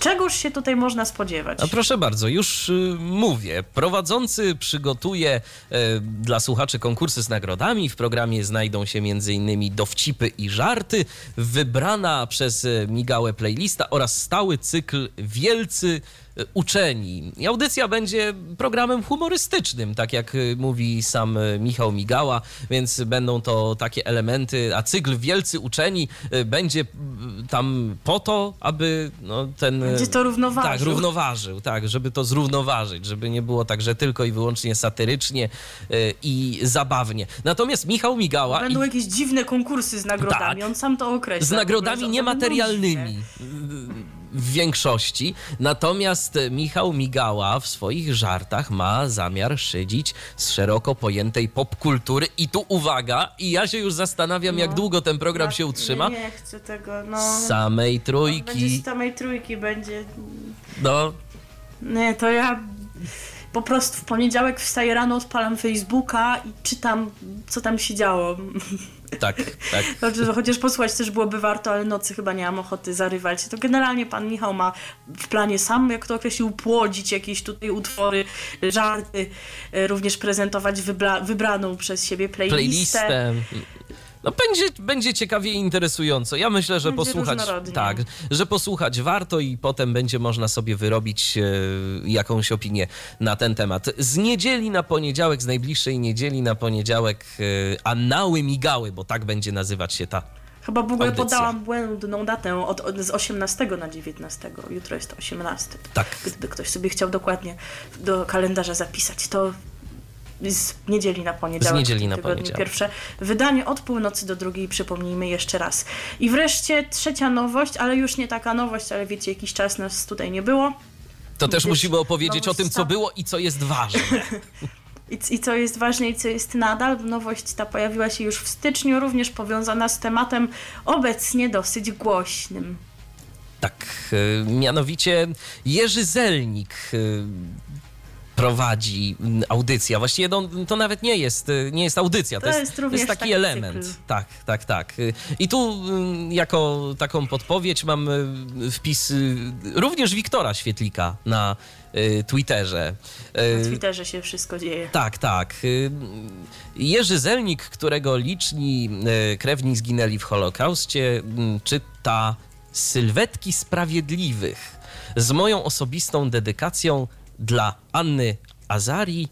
czegoż się tutaj można spodziewać? A proszę bardzo, już y, mówię. Prowadzący przygotuje y, dla słuchaczy konkursy z nagrodami. W programie znajdą się m.in. dowcipy i żarty, wybrana przez y, Migałę playlista oraz stały cykl Wielcy Uczeni. I audycja będzie programem humorystycznym, tak jak y, mówi sam y, Michał Migała, więc będą to takie elementy, a cykl Wielcy Uczeni y, będzie y, tam po to, aby no, ten... y, Będzie to równoważył. Tak, równoważył, tak, żeby to zrównoważyć, żeby nie było tak, że tylko i wyłącznie satyrycznie y, i zabawnie. Natomiast Michał Migała Będą i jakieś dziwne konkursy z nagrodami, Tak. on sam to określa. z nagrodami niematerialnymi y, w większości. Natomiast Michał Migała w swoich żartach ma zamiar szydzić z szeroko pojętej popkultury i tu uwaga, i ja się już zastanawiam, jak No. długo ten program się utrzyma. Nie, chcę tego, no. Z samej Będzie trójki. z samej trójki będzie. No, Nie, to ja po prostu w poniedziałek wstaję rano, odpalam Facebooka i czytam, co tam się działo. tak, tak. Że chociaż posłuchać też byłoby warto, ale nocy chyba nie mam ochoty zarywać. To generalnie pan Michał ma w planie sam, jak to określił, płodzić jakieś tutaj utwory, żarty, e, również prezentować wybra- wybraną przez siebie playlistę. playlistę. No będzie, będzie ciekawie i interesująco. Ja myślę, że Będzie posłuchać. Tak, że posłuchać warto i potem będzie można sobie wyrobić e, jakąś opinię na ten temat. Z niedzieli na poniedziałek, z najbliższej niedzieli na poniedziałek e, Anały Migały, bo tak będzie nazywać się ta. Chyba w ogóle Audycja. podałam błędną datę od, od, z 18 na 19. Jutro jest 18. Tak. Gdyby ktoś sobie chciał dokładnie do kalendarza zapisać, to z niedzieli na poniedziałek. Z niedzieli na poniedziałek. Pierwsze wydanie od północy do drugiej, przypomnijmy jeszcze raz. I wreszcie trzecia nowość, ale już nie taka nowość, ale wiecie, jakiś czas nas tutaj nie było. To też musimy opowiedzieć o tym, co było i co jest ważne. I, I co jest ważne i co jest nadal, nowość ta pojawiła się już w styczniu, również powiązana z tematem obecnie dosyć głośnym. Tak, e, mianowicie Jerzy Zelnik e, prowadzi mm, audycja. Właściwie no, to nawet nie jest, e, nie jest audycja, to, To jest, to jest taki, taki element. cykl. Tak, tak, tak. E, I tu mm, jako taką podpowiedź mam e, wpis również Wiktora Świetlika na Twitterze. Na Twitterze się wszystko dzieje. tak, tak. Y, Jerzy Zelnik, którego liczni y, krewni zginęli w Holokaustie, mm, czyta Sylwetki Sprawiedliwych z moją osobistą dedykacją dla Anny Azari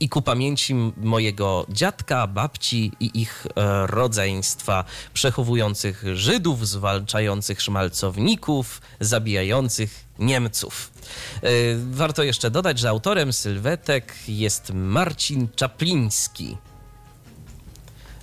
i ku pamięci mojego dziadka, babci i ich e, rodzeństwa, przechowujących Żydów, zwalczających szmalcowników, zabijających Niemców. E, Warto jeszcze dodać, że autorem sylwetek jest Marcin Czapliński.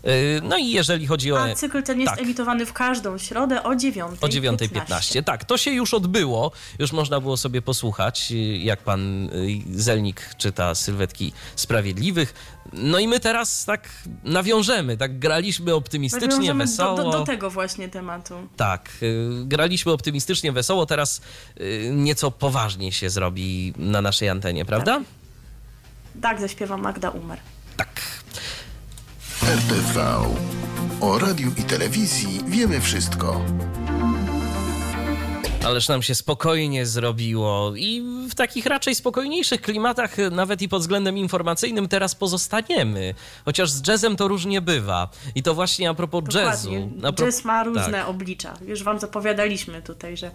E, No i jeżeli chodzi o... A cykl ten jest tak. emitowany w każdą środę o 9.15. O 9.15. Tak, to się już odbyło. Już można było sobie posłuchać, y, jak pan y, Zelnik czyta Sylwetki Sprawiedliwych. No i my teraz tak nawiążemy, tak graliśmy optymistycznie, Nawiążemy wesoło. do, do, tego właśnie tematu. Tak, y, graliśmy optymistycznie, wesoło, teraz y, nieco poważniej się zrobi na naszej antenie, prawda? Tak zaśpiewa Magda Umer. Tak. RTV. O radiu i telewizji wiemy wszystko. Ależ nam się spokojnie zrobiło i w takich raczej spokojniejszych klimatach, nawet i pod względem informacyjnym, teraz pozostaniemy. Chociaż z jazzem to różnie bywa. I to właśnie a propos jazzu. Dokładnie. A pro- Jazz ma różne tak. oblicza. Już wam zapowiadaliśmy tutaj, że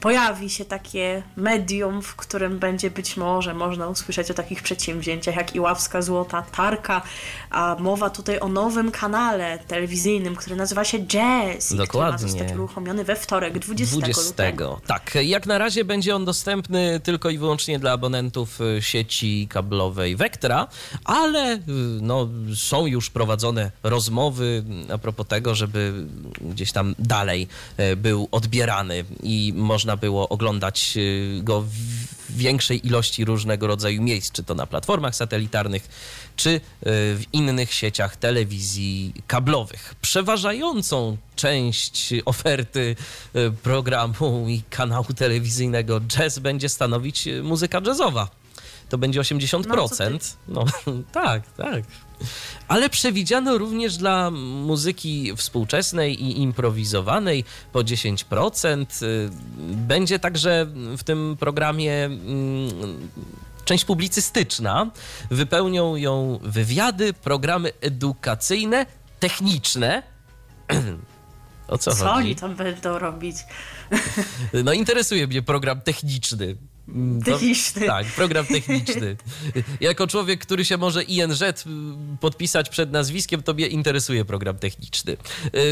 pojawi się takie medium, w którym będzie być może można usłyszeć o takich przedsięwzięciach jak Iławska Złota Tarka, a mowa tutaj o nowym kanale telewizyjnym, który nazywa się Jazz. i Który ma Dokładnie. zostać uruchomiony we wtorek, 20, 20. lutego. Tak, jak na razie będzie on dostępny tylko i wyłącznie dla abonentów y, sieci kablowej Vectra, ale y, no, są już prowadzone rozmowy a propos tego, żeby gdzieś tam dalej y, był odbierany i można było oglądać y, go w większej ilości różnego rodzaju miejsc, czy to na platformach satelitarnych, czy y, w innych sieciach telewizji kablowych. Przeważającą część oferty y, programu i kanału telewizyjnego jazz będzie stanowić muzyka jazzowa. To będzie 80%. No, tak, tak. Ale przewidziano również dla muzyki współczesnej i improwizowanej po 10%. Y, Będzie także w tym programie mm, część publicystyczna. Wypełnią ją wywiady, programy edukacyjne, techniczne. O co, Co chodzi? oni tam będą robić? No interesuje mnie program techniczny. Mm, Techniczny. tak, program techniczny. Jako człowiek, który się może INZ podpisać przed nazwiskiem, to mnie interesuje program techniczny.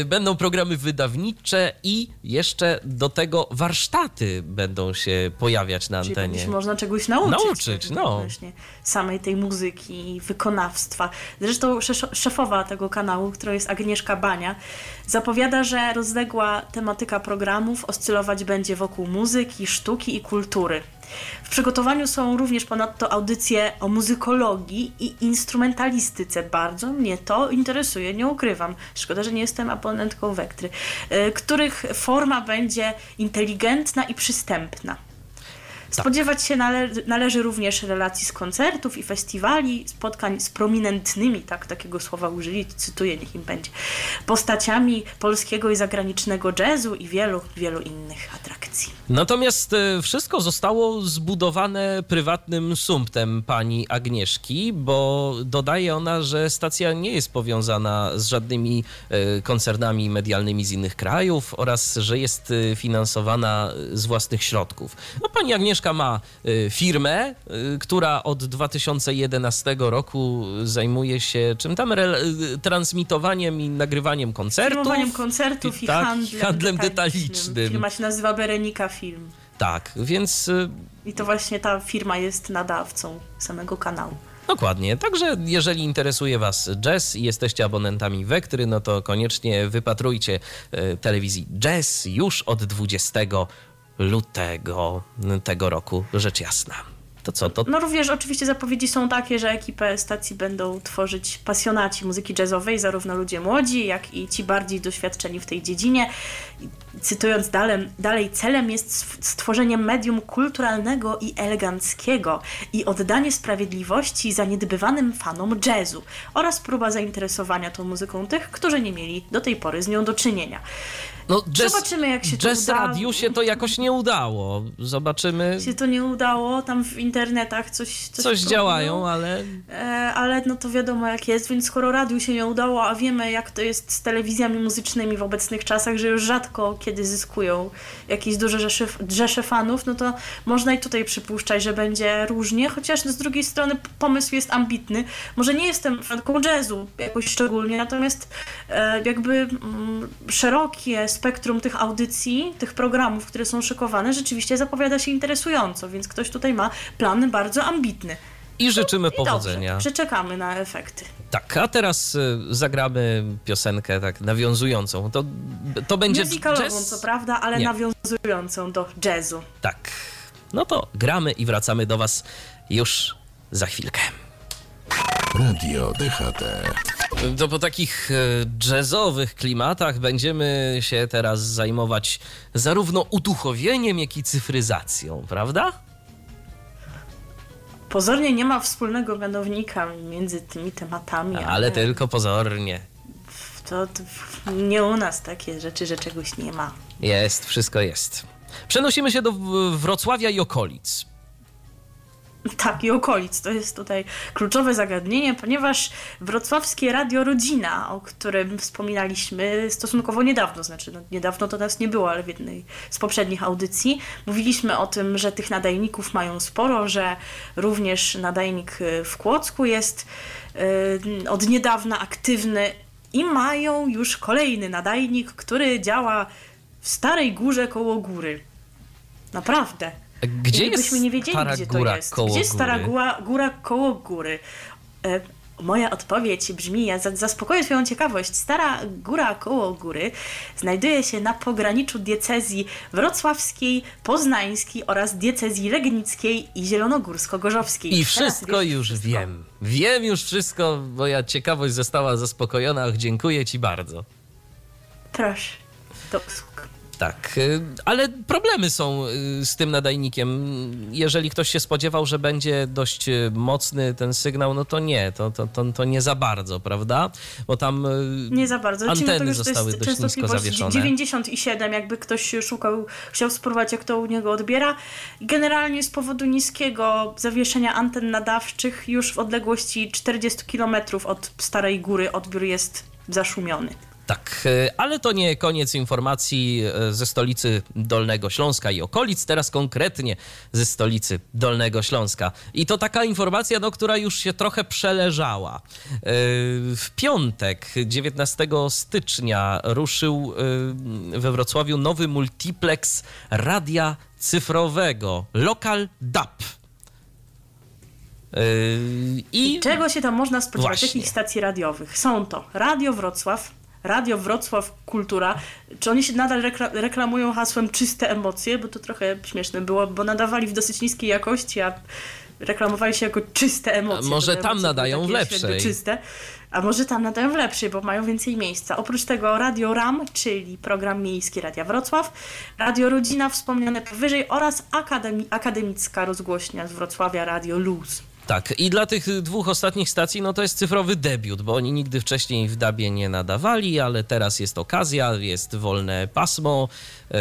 Y, Będą programy wydawnicze i jeszcze do tego warsztaty będą się pojawiać na Czyli antenie. się można czegoś nauczyć. Nauczyć, no. Właśnie samej tej muzyki i wykonawstwa. Zresztą szefowa tego kanału, która jest Agnieszka Bania, zapowiada, że rozległa tematyka programów oscylować będzie wokół muzyki, sztuki i kultury. W przygotowaniu są również ponadto audycje o muzykologii i instrumentalistyce. Bardzo mnie to interesuje, nie ukrywam. Szkoda, że nie jestem abonentką Wektry, y, których forma będzie inteligentna i przystępna. Spodziewać się nale należy również relacji z koncertów i festiwali, spotkań z prominentnymi, tak takiego słowa użyli, cytuję, niech im będzie, postaciami polskiego i zagranicznego jazzu i wielu, wielu innych atrakcji. Natomiast e, wszystko zostało zbudowane prywatnym sumptem pani Agnieszki, bo dodaje ona, że stacja nie jest powiązana z żadnymi e, koncernami medialnymi z innych krajów oraz że jest e, finansowana z własnych środków. No, pani Agnieszka ma e, firmę, e, która od 2011 roku zajmuje się czym tam e, transmitowaniem i nagrywaniem koncertów. Filmowaniem koncertów i, tak, handlem, handlem detalicznym. detalicznym. Firma się nazywa Berenika Film. Tak, więc I to właśnie ta firma jest nadawcą samego kanału. Dokładnie. Także jeżeli interesuje Was jazz i jesteście abonentami Wektry, no to koniecznie wypatrujcie telewizji Jazz już od 20 lutego tego roku, rzecz jasna. To co, to No również oczywiście zapowiedzi są takie, że ekipę stacji będą tworzyć pasjonaci muzyki jazzowej, zarówno ludzie młodzi, jak i ci bardziej doświadczeni w tej dziedzinie. Cytując dalej, dalej celem jest stw- stworzenie medium kulturalnego i eleganckiego i oddanie sprawiedliwości zaniedbywanym fanom jazzu oraz próba zainteresowania tą muzyką tych, którzy nie mieli do tej pory z nią do czynienia. No, jazz, Zobaczymy, jak się to jazz uda. radiu się to jakoś nie udało. Zobaczymy. Się to nie udało, tam w internetach coś... Coś, Coś działają, ale E, ale no to wiadomo jak jest, więc skoro radiu się nie udało, a wiemy jak to jest z telewizjami muzycznymi w obecnych czasach, że już rzadko kiedy zyskują jakieś duże rzesze, rzesze fanów, no to można i tutaj przypuszczać, że będzie różnie, chociaż z drugiej strony pomysł jest ambitny. Może nie jestem fanką jazzu jakoś szczególnie, natomiast e, jakby mm, szerokie spektrum tych audycji, tych programów, które są szykowane, rzeczywiście zapowiada się interesująco, więc ktoś tutaj ma plan bardzo ambitny. i życzymy I powodzenia. Dobrze, przeczekamy na efekty. Tak, a teraz y, zagramy piosenkę tak nawiązującą. To, to będzie Musicalową, jazz? co prawda, ale Nie. nawiązującą do jazzu. Tak. No to gramy i wracamy do Was już za chwilkę. Radio DHT. To po takich e, jazzowych klimatach będziemy się teraz zajmować zarówno uduchowieniem, jak i cyfryzacją, prawda? Pozornie nie ma wspólnego mianownika między tymi tematami, Ale tylko pozornie. to, to nie u nas takie rzeczy, że czegoś nie ma. Jest, wszystko jest. Przenosimy się do Wrocławia i okolic. Tak, i okolic. To jest tutaj kluczowe zagadnienie, ponieważ wrocławskie Radio Rodzina, o którym wspominaliśmy stosunkowo niedawno, znaczy no, niedawno to nas nie było, ale w jednej z poprzednich audycji, mówiliśmy o tym, że tych nadajników mają sporo, że również nadajnik y, w Kłodzku jest y, od niedawna aktywny i mają już kolejny nadajnik, który działa w Starej Górze koło góry. Naprawdę. Gdzie nie wiedzieli, Stara gdzie Góra to jest. koło gdzie jest Stara góra, góra koło góry? E, moja odpowiedź brzmi, ja za- zaspokoję Twoją ciekawość. Stara Góra koło góry znajduje się na pograniczu diecezji wrocławskiej, poznańskiej oraz diecezji legnickiej i zielonogórsko-gorzowskiej. I wszystko już wszystko. wiem. Wiem już wszystko, moja ciekawość została zaspokojona. Dziękuję ci bardzo. Proszę. Do usług. Tak, y, ale problemy są y, z tym nadajnikiem. Jeżeli ktoś się spodziewał, że będzie dość y, mocny ten sygnał, no to nie, to, to, to, to nie za bardzo, prawda? Bo tam Nie za bardzo. Anteny to to zostały jest dość nisko zawieszone. 97, jakby ktoś szukał, chciał spróbować, jak to u niego odbiera. Generalnie z powodu niskiego zawieszenia anten nadawczych już w odległości 40 km od Starej Góry odbiór jest zaszumiony. Tak, y, ale to nie koniec informacji y, ze stolicy Dolnego Śląska i okolic, teraz konkretnie ze stolicy Dolnego Śląska. I to taka informacja, no, która już się trochę przeleżała. Y, W piątek, 19 stycznia, ruszył we Wrocławiu nowy multiplex radia cyfrowego, Local DAP. Y, I Czego się tam można spodziewać? Właśnie. Jakich stacji radiowych? Są to Radio Wrocław, Radio Wrocław Kultura. Czy oni się nadal rekla- reklamują hasłem czyste emocje? Bo to trochę śmieszne było, bo nadawali w dosyć niskiej jakości, a reklamowali się jako czyste emocje. A może tam emocje nadają w lepszej. Czyste. A może tam nadają w lepszej, bo mają więcej miejsca. Oprócz tego Radio RAM, czyli program miejski Radia Wrocław, Radio Rodzina wspomniane powyżej oraz akademi- akademicka rozgłośnia z Wrocławia Radio Luz. Tak, i dla tych dwóch ostatnich stacji, no to jest cyfrowy debiut, bo oni nigdy wcześniej w Dabie nie nadawali, ale teraz jest okazja, jest wolne pasmo yy,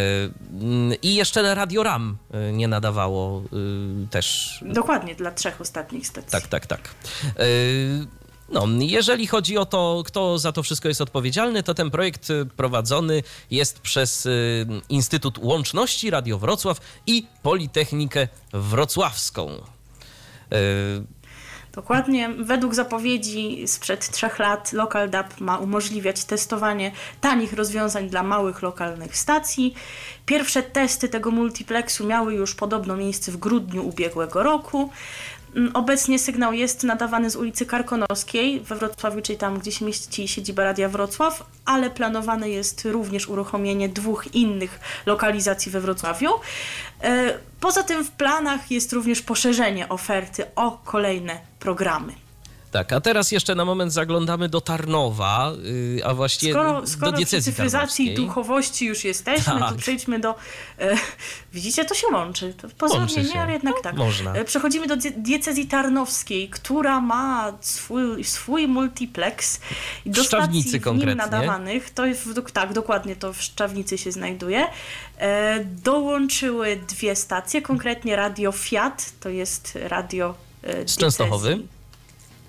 mm, i jeszcze Radio RAM yy, nie nadawało yy, też. Dokładnie, dla trzech ostatnich stacji. Tak, tak, tak. Yy, No, jeżeli chodzi o to, kto za to wszystko jest odpowiedzialny, to ten projekt y, prowadzony jest przez y, Instytut Łączności Radio Wrocław i Politechnikę Wrocławską. Y, Dokładnie. Według zapowiedzi sprzed trzech lat Local DAP ma umożliwiać testowanie tanich rozwiązań dla małych lokalnych stacji. Pierwsze testy tego multiplexu miały już podobno miejsce w grudniu ubiegłego roku. Mm, Obecnie sygnał jest nadawany z ulicy Karkonoskiej we Wrocławiu, czyli tam, gdzie się mieści siedziba Radia Wrocław, ale planowane jest również uruchomienie dwóch innych lokalizacji we Wrocławiu. E, Poza tym w planach jest również poszerzenie oferty o kolejne programy. Tak, a teraz jeszcze na moment zaglądamy do Tarnowa, y, a właściwie Skoro, do skoro przy diecezji cyfryzacji i duchowości już jesteśmy, to Tak. przejdźmy do... E, widzicie, to się łączy. To pozornie nie, ale jednak No, tak. można. E, Przechodzimy do die- diecezji tarnowskiej, która ma swój, swój multiplex. I do W Szczawnicy stacji konkretnie. nim nadawanych, to jest, w- tak, dokładnie to w Szczawnicy się znajduje, e, dołączyły dwie stacje, konkretnie Radio Fiat, to jest radio e, Z Częstochowy.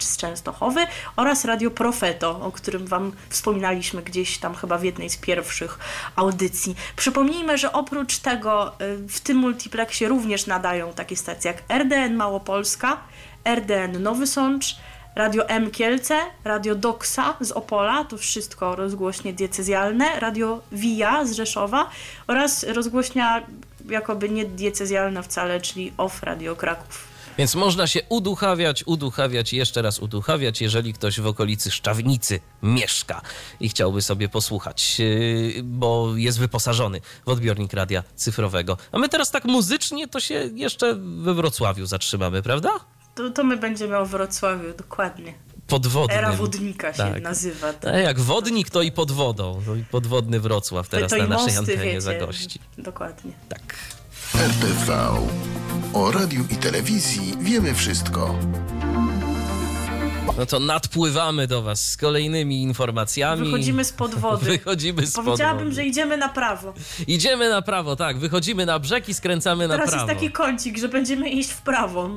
Z Częstochowy oraz Radio Profeto, o którym Wam wspominaliśmy gdzieś tam chyba w jednej z pierwszych audycji. Przypomnijmy, że oprócz tego y, w tym multiplexie również nadają takie stacje jak RDN Małopolska, RDN Nowy Sącz, Radio M Kielce, Radio Doksa z Opola, to wszystko rozgłośnie diecezjalne, Radio Via z Rzeszowa oraz rozgłośnia jakoby nie diecezjalna wcale, czyli OFF Radio Kraków. Więc można się uduchawiać, uduchawiać i jeszcze raz uduchawiać, jeżeli ktoś w okolicy Szczawnicy mieszka i chciałby sobie posłuchać, yy, bo jest wyposażony w odbiornik radia cyfrowego. A my teraz tak muzycznie to się jeszcze we Wrocławiu zatrzymamy, prawda? To, to my będziemy o Wrocławiu, dokładnie. Podwodnym. Era wodnika się Tak. nazywa. To, A jak wodnik, to i pod wodą. To i podwodny Wrocław teraz to na i naszej mosty, antenie wiecie. zagości. Dokładnie. Tak. RTV. O radiu i telewizji wiemy wszystko. No to nadpływamy do Was z kolejnymi informacjami. Wychodzimy spod wody. Wychodzimy spod Powiedziałabym, wody. że idziemy na prawo. Idziemy na prawo, tak. Wychodzimy na brzeg i skręcamy na Teraz prawo. jest taki kącik, że będziemy iść w prawo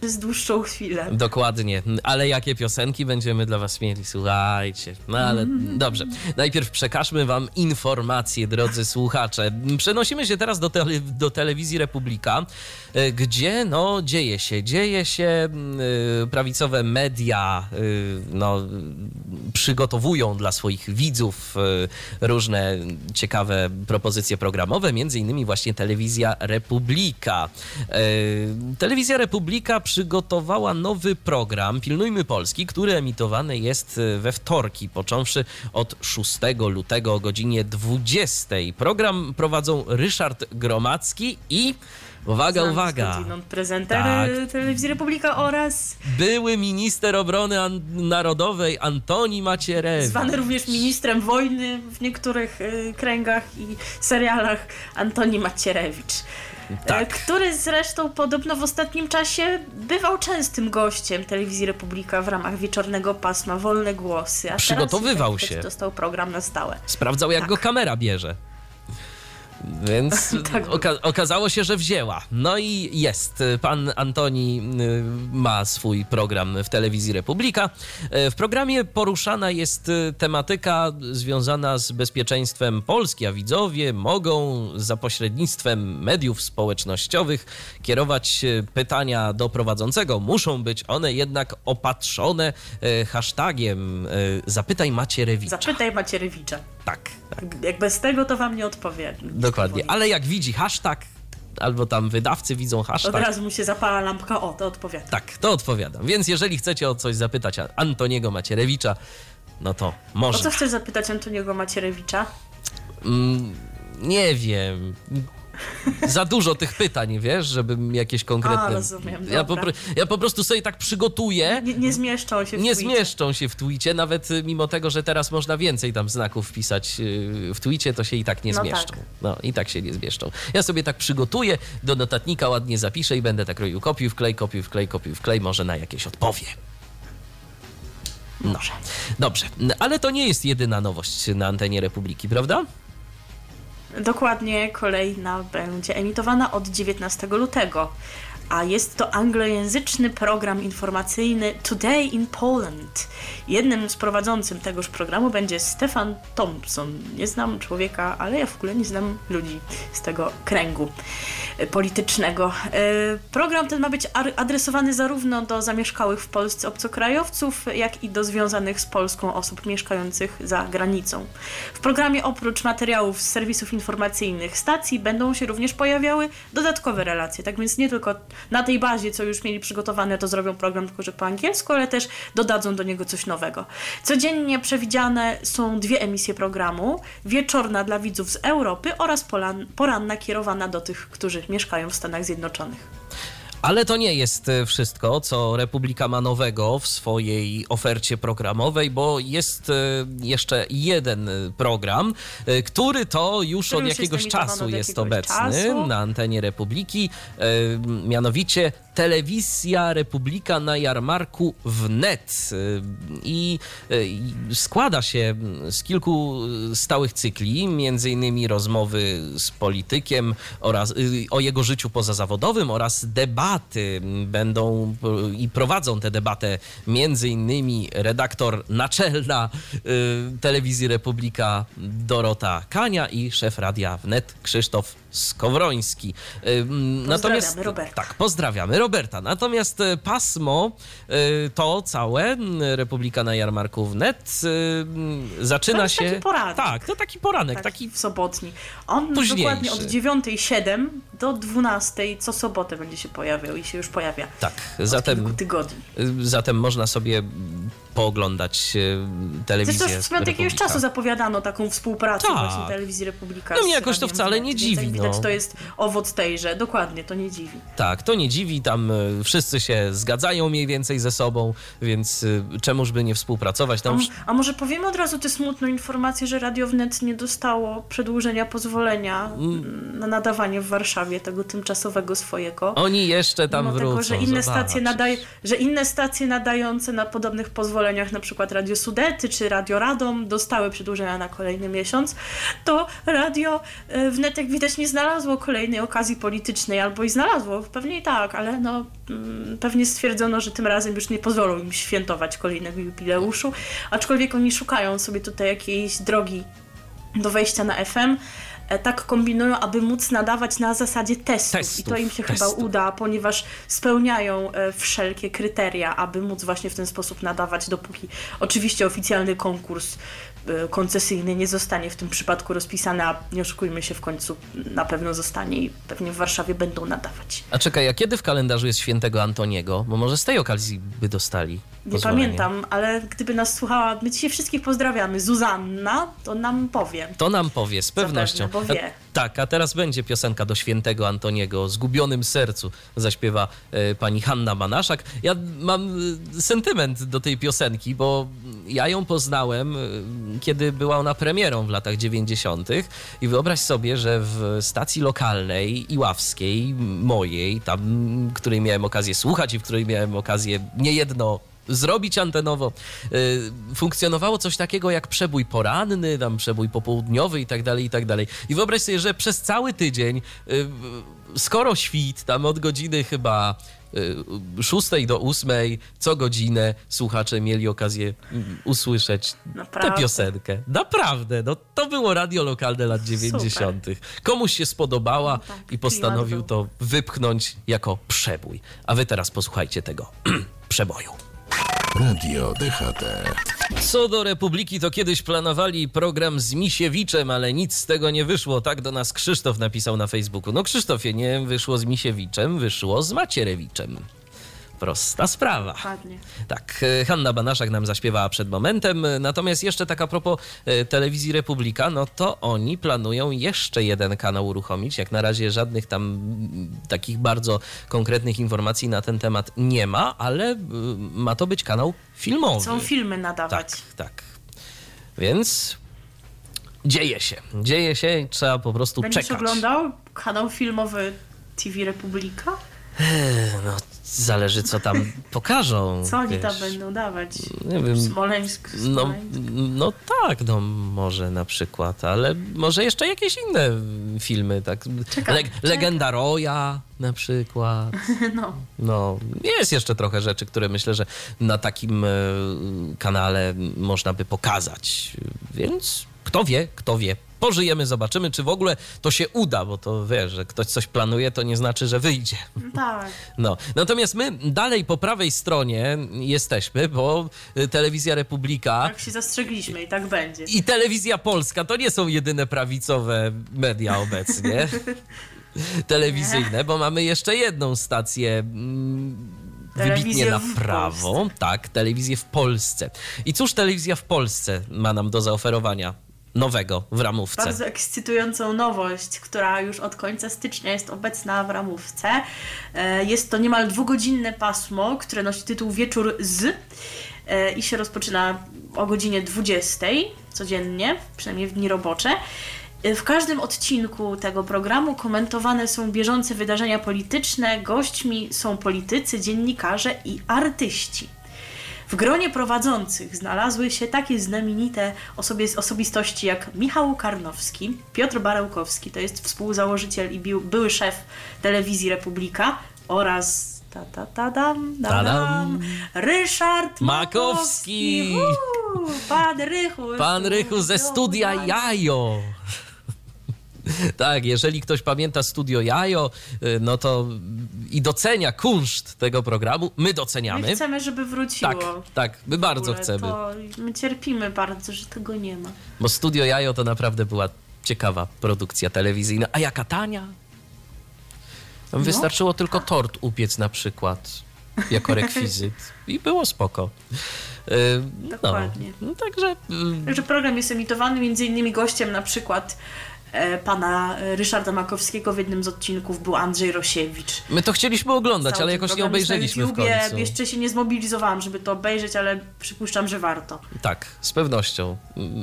przez dłuższą chwilę. Dokładnie, ale jakie piosenki będziemy dla Was mieli? Słuchajcie, no ale dobrze. Najpierw przekażmy Wam informacje, drodzy słuchacze. Przenosimy się teraz do, tele, do telewizji Republika, e, gdzie no dzieje się, dzieje się, mm, e, prawicowe media y, no, przygotowują dla swoich widzów y, różne ciekawe propozycje programowe, między innymi właśnie telewizja Republika. Y, Telewizja Republika przygotowała nowy program Pilnujmy Polski, który emitowany jest we wtorki, począwszy od 6 lutego o godzinie 20. Program prowadzą Ryszard Gromacki i Uwaga, uwaga. prezenter Tak. Telewizji Republika oraz Były minister obrony an- narodowej Antoni Macierewicz. zwany również ministrem wojny w niektórych y, kręgach i serialach Antoni Macierewicz. Tak. e, Który zresztą podobno w ostatnim czasie bywał częstym gościem Telewizji Republika w ramach wieczornego pasma Wolne Głosy. A teraz Przygotowywał tak, się. Dostał program na stałe. Sprawdzał, jak Tak. go kamera bierze. Więc Tak. oka- okazało się, że wzięła. No i jest. Pan Antoni y, ma swój program w telewizji Republika. Y, W programie poruszana jest y, tematyka związana z bezpieczeństwem Polski, a widzowie mogą za pośrednictwem mediów społecznościowych kierować pytania do prowadzącego. Muszą być one jednak opatrzone hashtagiem Zapytaj Macierewicza. Zapytaj Macierewicza. Tak, tak. Jak bez tego, to wam nie odpowie. Dokładnie. Ale jak widzi hashtag, albo tam wydawcy widzą Od hashtag, razu mu się zapala lampka, o, to odpowiada. tak, to odpowiadam. Więc jeżeli chcecie o coś zapytać Antoniego Macierewicza, no to O może. co chcesz zapytać Antoniego Macierewicza? Mm, nie wiem. Za dużo tych pytań, wiesz, żebym jakieś konkretne. A, rozumiem, ja, po, ja po prostu sobie tak przygotuję. Nie, nie zmieszczą się w Nie tweetie. zmieszczą się w twicie, nawet y, mimo tego, że teraz można więcej tam znaków wpisać y, w twicie, to się i tak nie No zmieszczą. tak. No i tak się nie zmieszczą. Ja sobie tak przygotuję, do notatnika ładnie zapiszę i będę tak robił kopiuj wklej, kopiuj wklej, kopiuj wklej, może na jakieś odpowie. No, dobrze. Ale to nie jest jedyna nowość na antenie Republiki, prawda? Dokładnie kolejna będzie emitowana od 19 lutego. A jest to anglojęzyczny program informacyjny Today in Poland. Jednym z prowadzącym tegoż programu będzie Stefan Thompson. Nie znam człowieka, ale ja w ogóle nie znam ludzi z tego kręgu politycznego. E, Program ten ma być adresowany zarówno do zamieszkałych w Polsce obcokrajowców, jak i do związanych z Polską osób mieszkających za granicą. W programie oprócz materiałów z serwisów informacyjnych stacji będą się również pojawiały dodatkowe relacje. Tak więc nie tylko na tej bazie, co już mieli przygotowane, to zrobią program tylko, że po angielsku, ale też dodadzą do niego coś nowego. Codziennie przewidziane są dwie emisje programu. Wieczorna dla widzów z Europy oraz poranna kierowana do tych, którzy mieszkają w Stanach Zjednoczonych. Ale to nie jest e, wszystko, co Republika ma nowego w swojej ofercie programowej, bo jest e, jeszcze jeden e, program, który to już od jakiegoś czasu od jest jakiegoś obecny czasu. na antenie Republiki, mianowicie Telewizja Republika na jarmarku wnet. I składa się z kilku stałych cykli, między innymi rozmowy z politykiem oraz o jego życiu pozazawodowym oraz debaty będą i prowadzą tę debatę między innymi redaktor naczelna y, Telewizji Republika Dorota Kania i szef radia wnet Krzysztof Skowroński. Y, Natomiast Roberta. tak, pozdrawiamy Roberta. Natomiast e, pasmo e, to całe Republika na Jarmarku wnet e, zaczyna To jest się. taki poranek. Tak, to taki poranek, Tak, taki w sobotni. On późniejszy. dokładnie od 9.07 do 12.00 co sobotę będzie się pojawiał i się już pojawia. tak. Od Zatem kilku tygodni. Y, Zatem można sobie pooglądać e, telewizję Zresztą od jakiegoś czasu zapowiadano taką współpracę Tak. właśnie telewizji Republika. No mnie jakoś to wcale nie dziwi, Widać, no. to jest owoc tejże. Dokładnie, to nie dziwi. Tak, to nie dziwi, tam e, wszyscy się zgadzają mniej więcej ze sobą, więc e, czemuż by nie współpracować? A, Tam m- a może powiemy od razu tę smutną informację, że Radio Wnet nie dostało przedłużenia pozwolenia Mm. na nadawanie w Warszawie tego tymczasowego swojego. oni jeszcze tam Mimo wrócą. tego, że inne, stacje nadaj, że inne stacje nadające na podobnych pozwoleniach, na przykład Radio Sudety czy Radio Radom, dostały przedłużenia na kolejny miesiąc, to Radio e, Wnet, jak widać, nie znalazło kolejnej okazji politycznej, albo i znalazło, pewnie i tak, ale no, mm, pewnie stwierdzono, że tym razem już nie pozwolą im świętować kolejnego jubileuszu, aczkolwiek oni szukają sobie tutaj jakiejś drogi do wejścia na FM. E, Tak kombinują, aby móc nadawać na zasadzie testów. Testów, I to im się chyba testów. uda, ponieważ spełniają e, wszelkie kryteria, aby móc właśnie w ten sposób nadawać, dopóki oczywiście oficjalny konkurs e, koncesyjny nie zostanie w tym przypadku rozpisany, a nie oszukujmy się, w końcu na pewno zostanie i pewnie w Warszawie będą nadawać. A czekaj, a kiedy w kalendarzu jest świętego Antoniego? Bo może z tej okazji by dostali Nie pozwolenie. pamiętam, ale gdyby nas słuchała, my dzisiaj wszystkich pozdrawiamy, Zuzanna, to nam powie. To nam powie, z pewnością. Zapewne, bo wie. A, tak, a teraz będzie piosenka do świętego Antoniego o zgubionym sercu. Zaśpiewa e, pani Hanna Manaszak. Ja mam e, sentyment do tej piosenki, bo ja ją poznałem, e, kiedy była ona premierą w latach 90. I wyobraź sobie, że w stacji lokalnej iławskiej, mojej, tam, której miałem okazję słuchać i w której miałem okazję niejedno zrobić antenowo. Y, Funkcjonowało coś takiego jak przebój poranny, tam przebój popołudniowy i tak dalej, i tak dalej. I wyobraź sobie, że przez cały tydzień, y, skoro świt, tam od godziny chyba y, 6 do 8 co godzinę słuchacze mieli okazję mm, usłyszeć Naprawdę? tę piosenkę. Naprawdę, no to było radio lokalne lat 90. Komuś się spodobała No tak, i postanowił to wypchnąć jako przebój. A wy teraz posłuchajcie tego przeboju. Radio DHT. Co do Republiki, to kiedyś planowali program z Misiewiczem, ale nic z tego nie wyszło. Tak do nas Krzysztof napisał na Facebooku. No Krzysztofie, nie wyszło z Misiewiczem, wyszło z Macierewiczem. Prosta sprawa. Dokładnie. Tak, e, Hanna Banaszak nam zaśpiewała przed momentem. Natomiast jeszcze tak a propos e, telewizji Republika, no to oni planują jeszcze jeden kanał uruchomić. Jak na razie żadnych tam takich bardzo konkretnych informacji na ten temat nie ma, ale ma to być kanał filmowy. Chcą filmy nadawać. Tak, tak. Więc dzieje się. Dzieje się, trzeba po prostu Będziesz czekać. oglądał kanał filmowy TV Republika? No, zależy co tam pokażą. Co oni tam będą dawać? Nie wiem. Smoleńsk, No, Smoleńsk. no tak, no może na przykład, ale może jeszcze jakieś inne filmy, tak. Czekam, Leg- Legenda Roya na przykład. No. No, jest jeszcze trochę rzeczy, które myślę, że na takim e, kanale można by pokazać. Więc kto wie, kto wie. Pożyjemy, zobaczymy, czy w ogóle to się uda, bo to wiesz, że ktoś coś planuje, to nie znaczy, że wyjdzie. Tak. No, natomiast my dalej po prawej stronie jesteśmy, bo y, Telewizja Republika Jak się zastrzegliśmy i tak będzie. i Telewizja Polska to nie są jedyne prawicowe media obecnie. Telewizyjne, bo mamy jeszcze jedną stację mm, Telewizję wybitnie na prawo. Tak, telewizję w Polsce. I cóż telewizja w Polsce ma nam do zaoferowania nowego w ramówce? Bardzo ekscytującą nowość, która już od końca stycznia jest obecna w ramówce. E, Jest to niemal dwugodzinne pasmo, które nosi tytuł Wieczór z e, i się rozpoczyna o godzinie 20 codziennie, przynajmniej w dni robocze. E, W każdym odcinku tego programu komentowane są bieżące wydarzenia polityczne, gośćmi są politycy, dziennikarze i artyści. W gronie prowadzących znalazły się takie znamienite osobie, osobistości jak Michał Karnowski, Piotr Barełkowski, to jest współzałożyciel i były szef telewizji Republika oraz ta, ta, ta, dam, da, Tadam. dam, Ryszard Makowski. Makowski. Uuu, Pan Rychu. Pan Rychu ze studia Jajo. Tak, jeżeli ktoś pamięta studio Jajo, y, no to i docenia kunszt tego programu, my doceniamy. My chcemy, żeby wróciło. Tak, tak, my bardzo chcemy. To my cierpimy bardzo, że tego nie ma. Bo studio Jajo to naprawdę była ciekawa produkcja telewizyjna. A jaka tania? No. wystarczyło tylko tort upiec na przykład jako rekwizyt i było spoko. Y, no, Dokładnie. No, także y, Także program jest emitowany między innymi gościem na przykład pana e, Ryszarda Makowskiego w jednym z odcinków był Andrzej Rosiewicz. my to chcieliśmy oglądać, Cały ale jakoś nie obejrzeliśmy w końcu. Jeszcze się nie zmobilizowałam, żeby to obejrzeć, ale przypuszczam, że warto. Tak, z pewnością.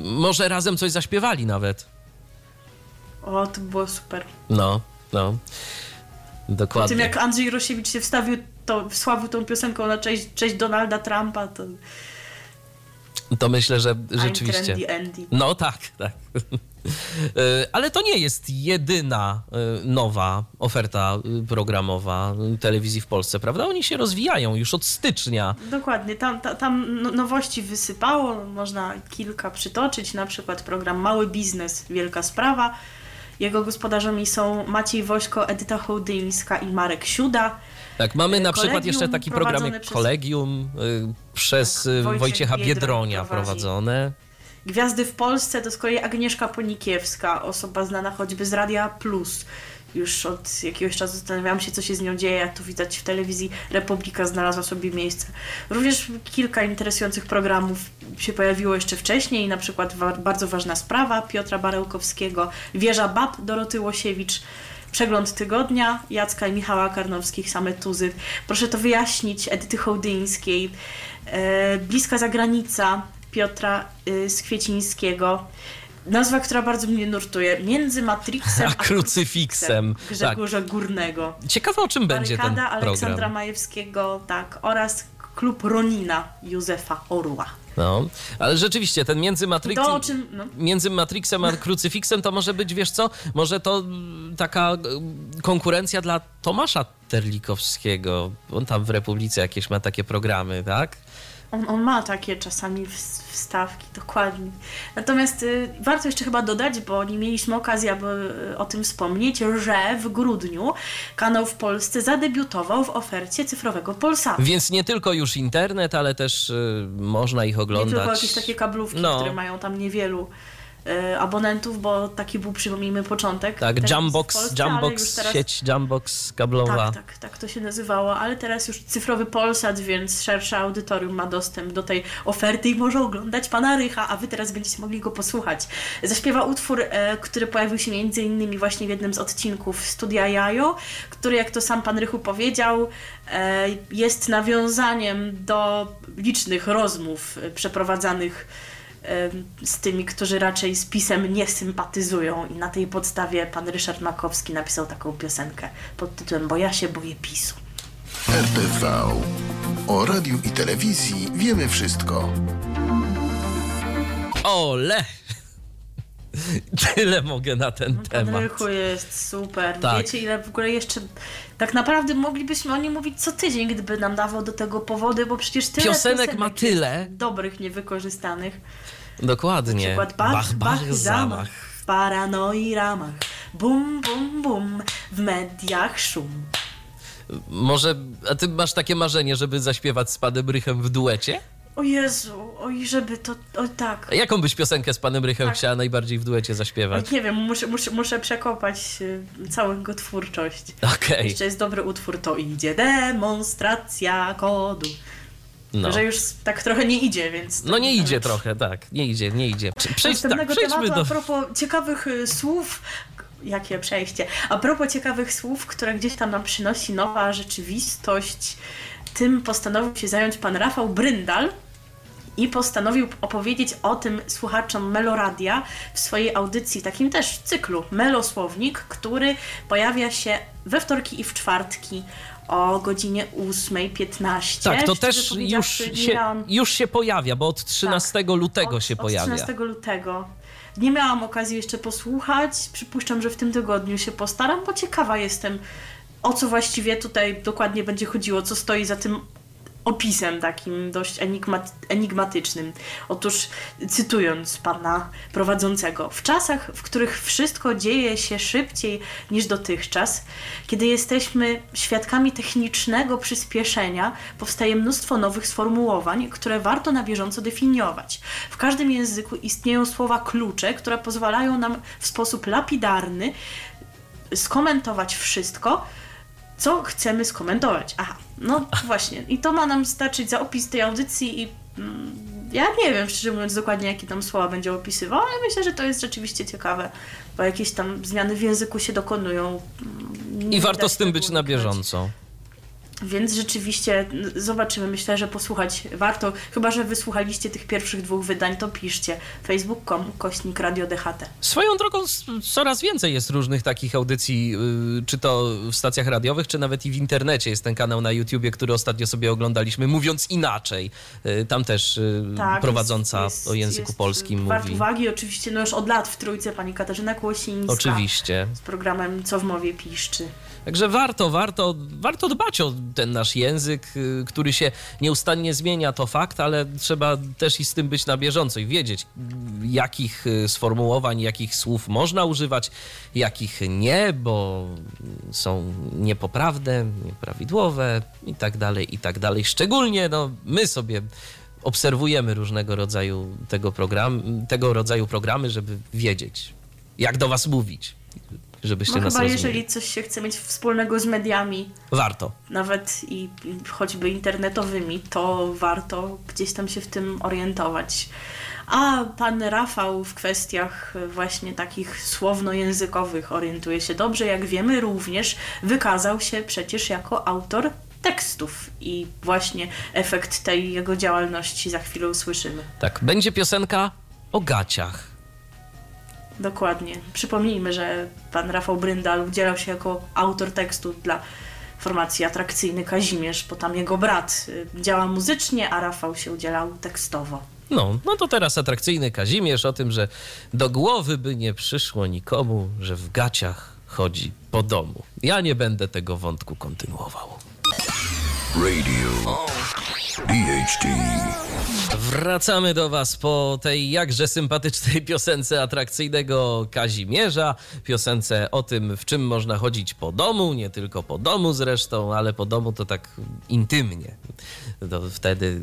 Może razem coś zaśpiewali nawet. O, to było super. No, no. Po Dokładnie. tym jak Andrzej Rosiewicz się wstawił, to wsławił tą piosenką na cześć, cześć Donalda Trumpa, to To myślę, że I'm rzeczywiście. trendy Andy. No tak, tak. E, Ale to nie jest jedyna e, nowa oferta e, programowa telewizji w Polsce, prawda? Oni się rozwijają już od stycznia. Dokładnie, tam, ta, tam no- nowości wysypało, można kilka przytoczyć, na przykład program Mały Biznes, Wielka Sprawa. Jego gospodarzami są Maciej Wośko, Edyta Hołdyńska i Marek Siuda. Tak, mamy na przykład jeszcze taki program jak przez- Kolegium przez Wojciech Wojciecha Biedroń Biedronia prowadzi. prowadzone. Gwiazdy w Polsce to z kolei Agnieszka Ponikiewska, osoba znana choćby z Radia Plus. Już od jakiegoś czasu zastanawiałam się, co się z nią dzieje, jak to widać w telewizji. Republika znalazła sobie miejsce. Również kilka interesujących programów się pojawiło jeszcze wcześniej, na przykład bardzo ważna sprawa Piotra Barełkowskiego, Wieża Bab Doroty Łosiewicz, Przegląd tygodnia Jacka i Michała Karnowskich, same tuzy. Proszę to wyjaśnić Edyty Hołdyńskiej, e, Bliska zagranica Piotra y, Skwiecińskiego. Nazwa, która bardzo mnie nurtuje. Między Matrixem A krucyfiksem. Grzegorza Górnego. Ciekawe o czym będzie ten Barykada Aleksandra program. Majewskiego, tak, oraz klub Ronina Józefa Orła. No, ale rzeczywiście ten między Matrixem, To czym, no, między Matrixem a krucyfiksem to może być, wiesz co, może to taka konkurencja dla Tomasza Terlikowskiego. On tam w Republice jakieś ma takie programy, tak? On, on ma takie czasami ws- wstawki, dokładnie. Natomiast y, warto jeszcze chyba dodać, bo nie mieliśmy okazji, aby y, o tym wspomnieć, że w grudniu kanał w Polsce zadebiutował w ofercie cyfrowego Polsatu. Więc nie tylko już internet, ale też y, można ich Nie oglądać. tylko jakieś takie kablówki, No. które mają tam niewielu abonentów, bo taki był, przypomnijmy, początek. Tak, Jumbox, Polsce, teraz- sieć Jumbox kablowa. Tak, tak, tak to się nazywało, ale teraz już cyfrowy Polsat, więc szersze audytorium ma dostęp do tej oferty i może oglądać pana Rycha, a wy teraz będziecie mogli go posłuchać. Zaśpiewa utwór, e, który pojawił się między innymi właśnie w jednym z odcinków Studia Jajo, który, jak to sam pan Rychu powiedział, e, jest nawiązaniem do licznych rozmów e, przeprowadzanych e, z tymi, którzy raczej z pisem nie sympatyzują i na tej podstawie pan Ryszard Makowski napisał taką piosenkę pod tytułem Bo ja się boję PiSu. RTV. O radiu i telewizji wiemy wszystko. Ole! Tyle mogę na ten Pan temat. Rychu jest super. Tak. Wiecie ile w ogóle jeszcze... Tak naprawdę moglibyśmy o nim mówić co tydzień, gdyby nam dawał do tego powody, bo przecież tyle Piosenek ma jest tyle. dobrych, niewykorzystanych. Dokładnie. przykład bach, bach, zamach. W paranoi ramach. Bum, bum, bum. W mediach szum. Może, a ty masz takie marzenie, żeby zaśpiewać z panem Rychem w duecie? O Jezu, oj, żeby to... O tak. A jaką byś piosenkę z panem Rychem Tak. chciała najbardziej w duecie zaśpiewać? Nie wiem, muszę, muszę, muszę przekopać y, całą jego twórczość. Okej, Jeszcze jest dobry utwór, to idzie demonstracja kodu. No. Że już tak trochę nie idzie, więc... No nie idzie trochę, tak, nie idzie, nie idzie. Prze- Przejdź, tak, tematu do... a propos ciekawych y, słów, jakie przejście, a propos ciekawych słów, które gdzieś tam nam przynosi nowa rzeczywistość, tym postanowił się zająć pan Rafał Bryndal i postanowił opowiedzieć o tym słuchaczom Meloradia w swojej audycji, takim też cyklu Melosłownik, który pojawia się we wtorki i w czwartki o godzinie 8.15. Tak, to też już się, miałam- już się pojawia, bo od 13 lutego od, się od pojawia. 13 lutego. Nie miałam okazji jeszcze posłuchać. Przypuszczam, że w tym tygodniu się postaram, bo ciekawa jestem, o co właściwie tutaj dokładnie będzie chodziło, co stoi za tym opisem takim dość enigmat, enigmatycznym. Otóż cytując pana prowadzącego, w czasach, w których wszystko dzieje się szybciej niż dotychczas, kiedy jesteśmy świadkami technicznego przyspieszenia, powstaje mnóstwo nowych sformułowań, które warto na bieżąco definiować. W każdym języku istnieją słowa klucze, które pozwalają nam w sposób lapidarny skomentować wszystko, co chcemy skomentować. Aha, no właśnie. I to ma nam starczyć za opis tej audycji i mm, ja nie wiem, szczerze mówiąc, dokładnie jakie tam słowa będzie opisywał, ale myślę, że to jest rzeczywiście ciekawe, bo jakieś tam zmiany w języku się dokonują. Mm, Nie I warto z tym być na bieżąco. Więc rzeczywiście zobaczymy. Myślę, że posłuchać warto. Chyba, że wysłuchaliście tych pierwszych dwóch wydań, to piszcie. Facebook.com, kośnik Radio DHT. Swoją drogą coraz więcej jest różnych takich audycji, y, czy to w stacjach radiowych, czy nawet i w internecie. Jest ten kanał na YouTubie, który ostatnio sobie oglądaliśmy, mówiąc inaczej. Y, Tam też y, prowadząca Tak, jest- o języku jest polskim Wart mówi. uwagi, oczywiście, no już od lat w trójce pani Katarzyna Kłosińska. Oczywiście. Z programem Co w mowie piszczy. Także warto, warto, warto dbać o ten nasz język, y, który się nieustannie zmienia, to fakt, ale trzeba też i z tym być na bieżąco i wiedzieć, jakich y, sformułowań, jakich słów można używać, jakich nie, bo są niepoprawne, nieprawidłowe i tak dalej, i tak dalej. Szczególnie no, my sobie obserwujemy różnego rodzaju tego, program, tego rodzaju programy, żeby wiedzieć, jak do was mówić, żebyście No nas chyba rozumieli. jeżeli coś się chce mieć wspólnego z mediami, Warto. nawet i i choćby internetowymi, to warto gdzieś tam się w tym orientować. A pan Rafał w kwestiach właśnie takich słowno-językowych orientuje się dobrze. Jak wiemy, również wykazał się przecież jako autor tekstów i właśnie efekt tej jego działalności za chwilę usłyszymy. Tak, będzie piosenka o gaciach. Dokładnie. Przypomnijmy, że pan Rafał Bryndal udzielał się jako autor tekstu dla formacji Atrakcyjny Kazimierz, bo tam jego brat y, działa muzycznie, a Rafał się udzielał tekstowo. No, no to teraz atrakcyjny Kazimierz o tym, że do głowy by nie przyszło nikomu, że w gaciach chodzi po domu. Ja nie będę tego wątku kontynuował. Radio DHT Wracamy do Was po tej jakże sympatycznej piosence atrakcyjnego Kazimierza. Piosence o tym, w czym można chodzić po domu, nie tylko po domu zresztą, ale po domu to tak intymnie. To wtedy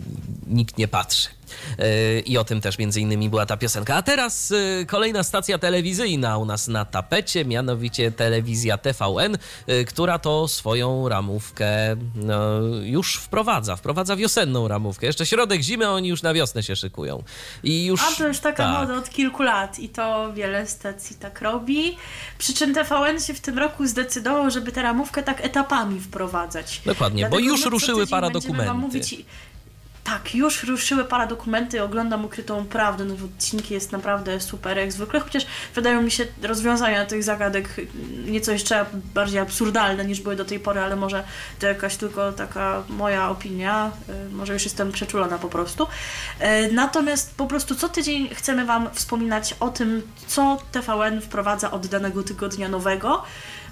nikt nie patrzy. Yy, I o tym też między innymi była ta piosenka. A teraz yy, kolejna stacja telewizyjna u nas na tapecie, mianowicie telewizja TVN, yy, która to swoją ramówkę no, już wprowadza. Wprowadza wiosenną ramówkę. Jeszcze środek zimy, oni już na wiosnę się szykują. I już, A to już taka tak. moda od kilku lat i to wiele stacji tak robi. Przy czym TVN się w tym roku zdecydował, żeby tę ramówkę tak etapami wprowadzać. Dokładnie, bo Dlatego już my co ruszyły paradokumenty. wam mówić Tak, już ruszyły paradokumenty, oglądam ukrytą prawdę, nowe odcinki jest naprawdę super jak zwykle, chociaż wydają mi się rozwiązania tych zagadek nieco jeszcze bardziej absurdalne niż były do tej pory, ale może to jakaś tylko taka moja opinia, y, może już jestem przeczulona po prostu. E, Natomiast po prostu co tydzień chcemy Wam wspominać o tym, co TVN wprowadza od danego tygodnia nowego,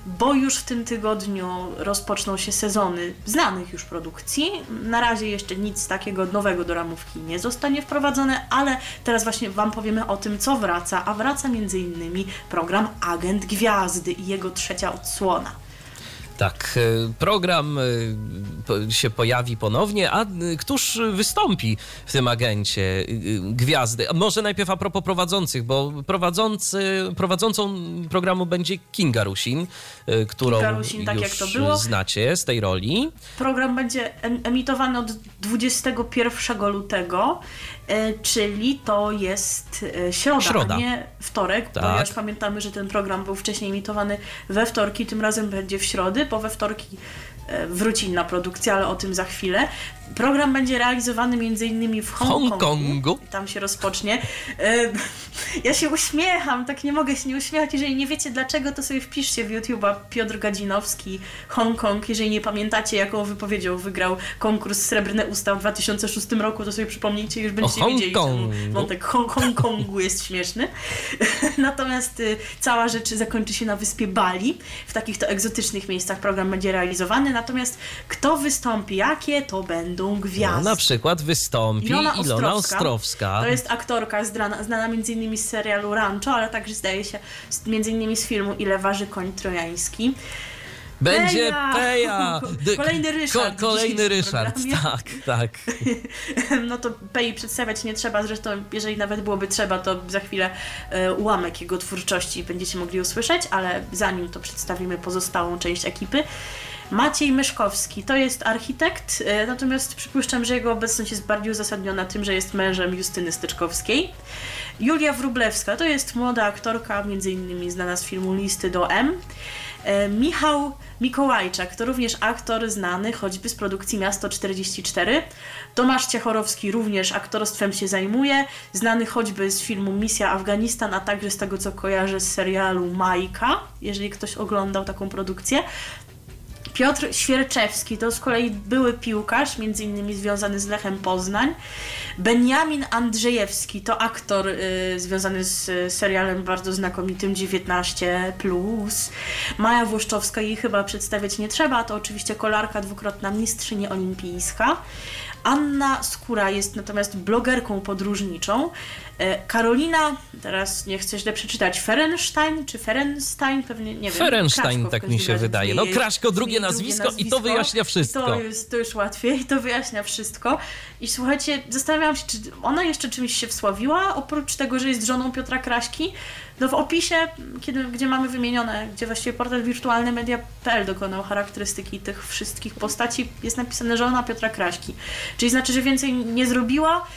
bo już w tym tygodniu rozpoczną się sezony znanych już produkcji. Na razie jeszcze nic takiego nowego do ramówki nie zostanie wprowadzone, ale teraz właśnie Wam powiemy o tym, co wraca, a wraca m.in. program Agent Gwiazdy i jego trzecia odsłona. Tak, e, program e, się pojawi ponownie, a e, któż wystąpi w tym agencie gwiazdy? Może najpierw a propos prowadzących, bo prowadzący, prowadzącą programu będzie Kinga Rusin, którą Kinga Rusin, tak już jak to było. znacie z tej roli. Program będzie em- emitowany od 21 lutego, czyli to jest e, środa, Środa. a nie wtorek, Tak. ponieważ pamiętamy, że ten program był wcześniej emitowany we wtorki, tym razem będzie w środy, bo we wtorki e, wróci inna produkcja, ale o tym za chwilę. Program będzie realizowany m.in. w Hongkongu. Tam się rozpocznie. E, Ja się uśmiecham, tak nie mogę się nie uśmiechać. Jeżeli nie wiecie dlaczego, to sobie wpiszcie w YouTube'a Piotr Gadzinowski, Hongkong. Jeżeli nie pamiętacie, jaką wypowiedzią wygrał konkurs Srebrne Usta w 2006 roku, to sobie przypomnijcie, już będziecie O wiedzieli, czemu Hongkongu. wątek Hong Hongkongu jest śmieszny. Natomiast y, cała rzecz zakończy się na wyspie Bali. W takich to egzotycznych miejscach program będzie realizowany. Natomiast kto wystąpi, jakie to będą No, gwiazdy. na przykład wystąpi Ilona Ilona, Ostrowska. Ostrowska. To jest aktorka znana, znana m.in. z serialu Rancho, ale także zdaje się z- m.in. z filmu Ile waży koń trojański. Będzie Peja! Kolejny Ryszard w kolejny Ryszard, tak, tak. No to Pei przedstawiać nie trzeba, zresztą jeżeli nawet byłoby trzeba, to za chwilę e, ułamek jego twórczości będziecie mogli usłyszeć, ale zanim to przedstawimy pozostałą część ekipy. Maciej Myszkowski to jest architekt, e, natomiast przypuszczam, że jego obecność jest bardziej uzasadniona tym, że jest mężem Justyny Styczkowskiej. Julia Wrublewska to jest młoda aktorka, między innymi znana z filmu Listy do M. E, Michał Mikołajczak to również aktor znany choćby z produkcji Miasto 44. Tomasz Ciechorowski również aktorstwem się zajmuje, znany choćby z filmu Misja Afganistan, a także z tego co kojarzę z serialu Majka, jeżeli ktoś oglądał taką produkcję. Piotr Świerczewski to z kolei były piłkarz, między innymi związany z Lechem Poznań. Benjamin Andrzejewski to aktor y, związany z y, serialem bardzo znakomitym 19. Maja Włoszczowska jej chyba przedstawiać nie trzeba, to oczywiście kolarka, dwukrotna mistrzyni olimpijska. Anna Skóra jest natomiast blogerką podróżniczą. E, Karolina, teraz nie chcę źle przeczytać, Ferenstein czy Ferenstein, pewnie nie wiem. Ferenstein, tak mi się wydaje. No, Kraszko, drugie jej nazwisko i to wyjaśnia wszystko. To już, to już łatwiej, to wyjaśnia wszystko. I słuchajcie, zastanawiałam się, czy ona jeszcze czymś się wsławiła, oprócz tego, że jest żoną Piotra Kraśki. No w opisie, kiedy, gdzie mamy wymienione, gdzie właściwie portal wirtualnymedia.pl dokonał charakterystyki tych wszystkich postaci, jest napisane żona Piotra Kraśki. Czyli znaczy, że więcej nie zrobiła,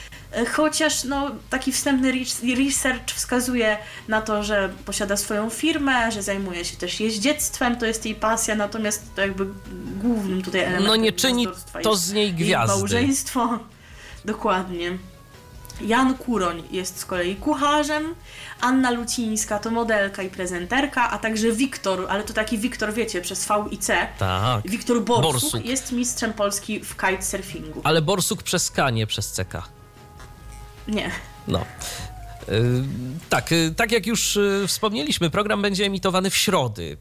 chociaż no, taki wstępny res- research wskazuje na to, że posiada swoją firmę, że zajmuje się też jeździectwem, to jest jej pasja, natomiast to jakby głównym tutaj elementem No nie czyni to jest z niej gwiazdy. małżeństwo. Dokładnie. Jan Kuroń jest z kolei kucharzem, Anna Lucińska to modelka i prezenterka, a także Wiktor, ale to taki Wiktor, wiecie, przez V i C. Tak. Wiktor Borsuk, Borsuk. jest mistrzem Polski w kitesurfingu. Ale Borsuk przez K, nie przez CK. Nie. No. Y, Tak, y, tak jak już y, wspomnieliśmy, program będzie emitowany w środy,